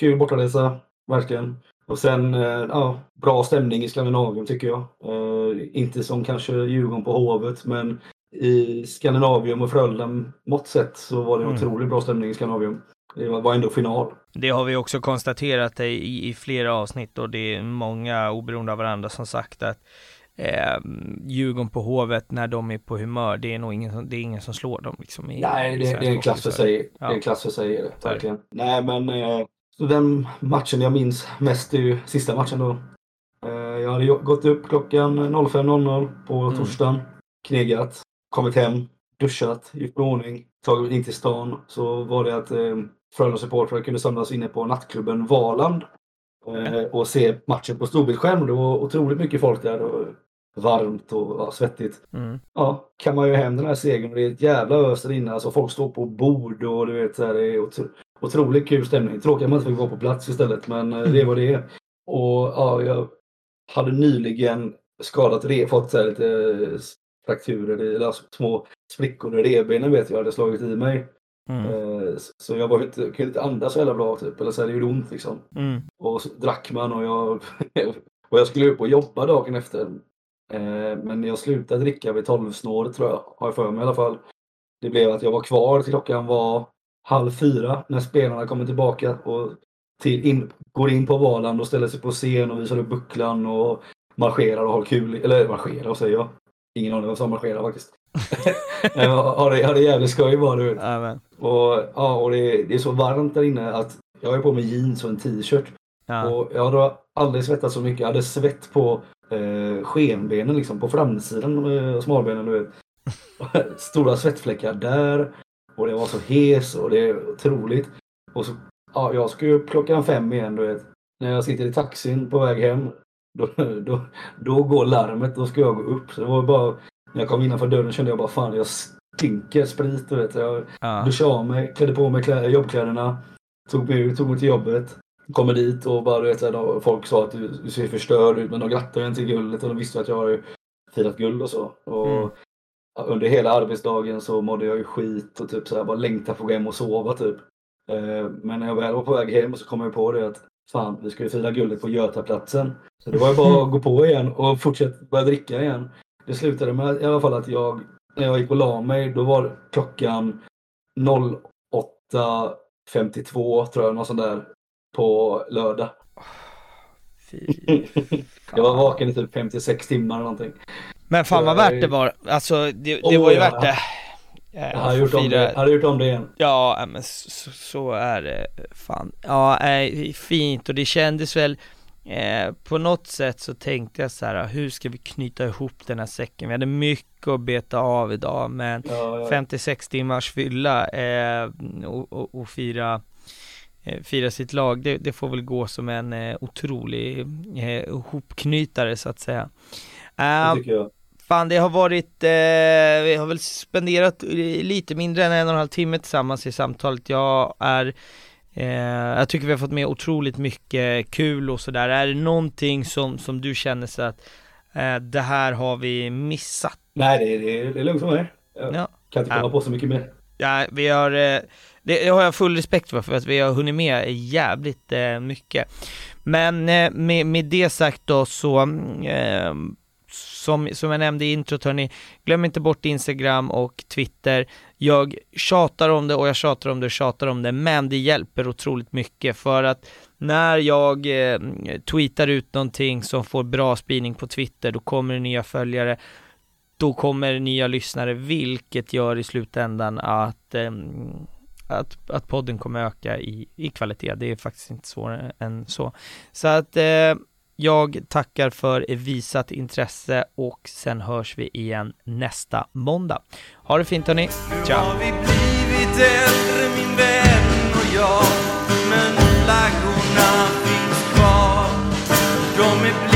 kul bortaresa, verkligen. Och sen, eh, ja, bra stämning i Skandinavien tycker jag. Eh, inte som kanske Djurgården på Hovet, men i Skandinavium och Frölunda mått sett så var det Mm. otroligt bra stämning i Skandinavium. Det var, var ändå final. Det har vi också konstaterat i, i flera avsnitt och det är många oberoende av varandra som sagt att eh, Djurgården på Hovet när de är på humör, det är nog ingen som, det är ingen som slår dem liksom. I, Nej, i det, svensk det är en klass för sig. Det Ja. är en klass för sig, det, det. verkligen. Nej, men eh, så den matchen jag minns mest är ju sista matchen då. Eh, jag hade gått upp klockan 05.00 på Mm. torsdagen, knegat, kommit hem, duschat, gjort mig i ordning, tagit in till stan. Så var det att eh, Frölunda supportrar kunde samlas inne på nattklubben Valand eh, och se matchen på storbildsskärm. Det var otroligt mycket folk där. Varmt och ja, svettigt Mm. ja, kan man ju hem den här segern och det är ett jävla ös där inne. Alltså folk står på bord och du vet, så här, det är otro, otroligt kul stämning. Tråkigt att man inte fick vara på plats istället, men eh, det är vad det är. Och ja, jag hade nyligen skadat, re, fått så här, lite eh, frakturer, eller alltså, små sprickor i revbenen vet jag hade slagit i mig. Mm. Eh, så- Så jag var inte, kunde inte andas så jävla bra typ, eller så här, det gjorde ont liksom. Mm. Och så drack man och jag, och jag skulle upp och jobba dagen efter. Eh, men jag slutade dricka vid 12 snåret tror jag, har jag för mig i alla fall. det blev att jag var kvar till klockan var halv fyra när spelarna kommer tillbaka och till in, går in på Valand och ställer sig på scen och visar upp bucklan och marscherar och har kul. Eller marscherar säger jag. Ingen aning vad som marscherar faktiskt. Har, det, har det jävligt skoj bara du vet. Amen. Och, ja, och det, det är så varmt där inne att jag har på mig jeans och en t-shirt. Ja. Och jag har aldrig svettats så mycket. Jag hade svett på eh, skenbenen, liksom, på framsidan, eh, smalbenen. Du vet. Stora svettfläckar där. Och det var så hes och det är otroligt. Och så, ja, jag ska ju upp klockan fem igen, du vet. När jag sitter i taxin på väg hem. Då, då, då går larmet, då ska jag gå upp. Så det var bara, när jag kom innanför dörren kände jag bara fan, jag stinker sprit, du vet. Jag, Ja. duschade av mig, klädde på mig klä- jobbkläderna, tog mig ut, tog mig till jobbet. Kommer dit och bara, du vet, så här, då, folk sa att du, du ser förstörd ut, men de grattade en till guldet och de visste att jag har firat guld och så. Och Mm. Under hela arbetsdagen så mådde jag ju skit och typ så här, bara längtade på att gå hem och sova typ. Eh, Men när jag väl var på väg hem så kom jag på det att fan, vi ju fira guldet på Götaplatsen. Så det var ju bara att gå på igen och fortsätta börja dricka igen. Det slutade med i alla fall att jag, när jag gick och la mig, då var klockan 08.52 tror jag, något sånt där, på lördag. Fy Jag var vaken i typ 56 timmar eller någonting. Men fan vad värt det var. Alltså det, det Åh, var ju ja. värt det. Eh, Jag hade att gjort, om det, hade gjort om det igen. Ja, men så, så är det fan. Ja, äh, fint och det kändes väl eh, på något sätt så tänkte jag så här, hur ska vi knyta ihop den här säcken? Vi hade mycket att beta av idag, men Ja, ja. 56 timmars fylla eh, och, och, och fira eh, fira sitt lag, det, det får väl gå som en eh, otrolig eh, hopknytare så att säga. Det Eh, tycker jag. Fan det har varit, eh, vi har väl spenderat eh, lite mindre än en och en halv timme tillsammans i samtalet. Jag är, eh, jag tycker vi har fått med otroligt mycket kul och sådär. Är det någonting som, som du känner så att eh, det här har vi missat? Nej, det är, det är, det är lugnt för mig. Jag Ja. kan inte komma Ja. på så mycket mer. Ja, vi har, eh, det, det har jag full respekt för, för att vi har hunnit med jävligt eh, mycket. Men eh, med, med det sagt då så, eh, som, som jag nämnde i introt hörni, glöm inte bort Instagram och Twitter. Jag tjatar om det och jag tjatar om det och tjatar om det, men det hjälper otroligt mycket för att när jag eh, tweetar ut någonting som får bra spridning på Twitter, då kommer det nya följare då kommer det nya lyssnare, vilket gör i slutändan att, eh, att, att podden kommer öka i, i kvalitet. Det är faktiskt inte svårare än så. Så att eh, jag tackar för visat intresse och sen hörs vi igen nästa måndag. Ha det fint hörni, Nu har vi blivit äldre min vän och jag Men flaggorna finns kvar De är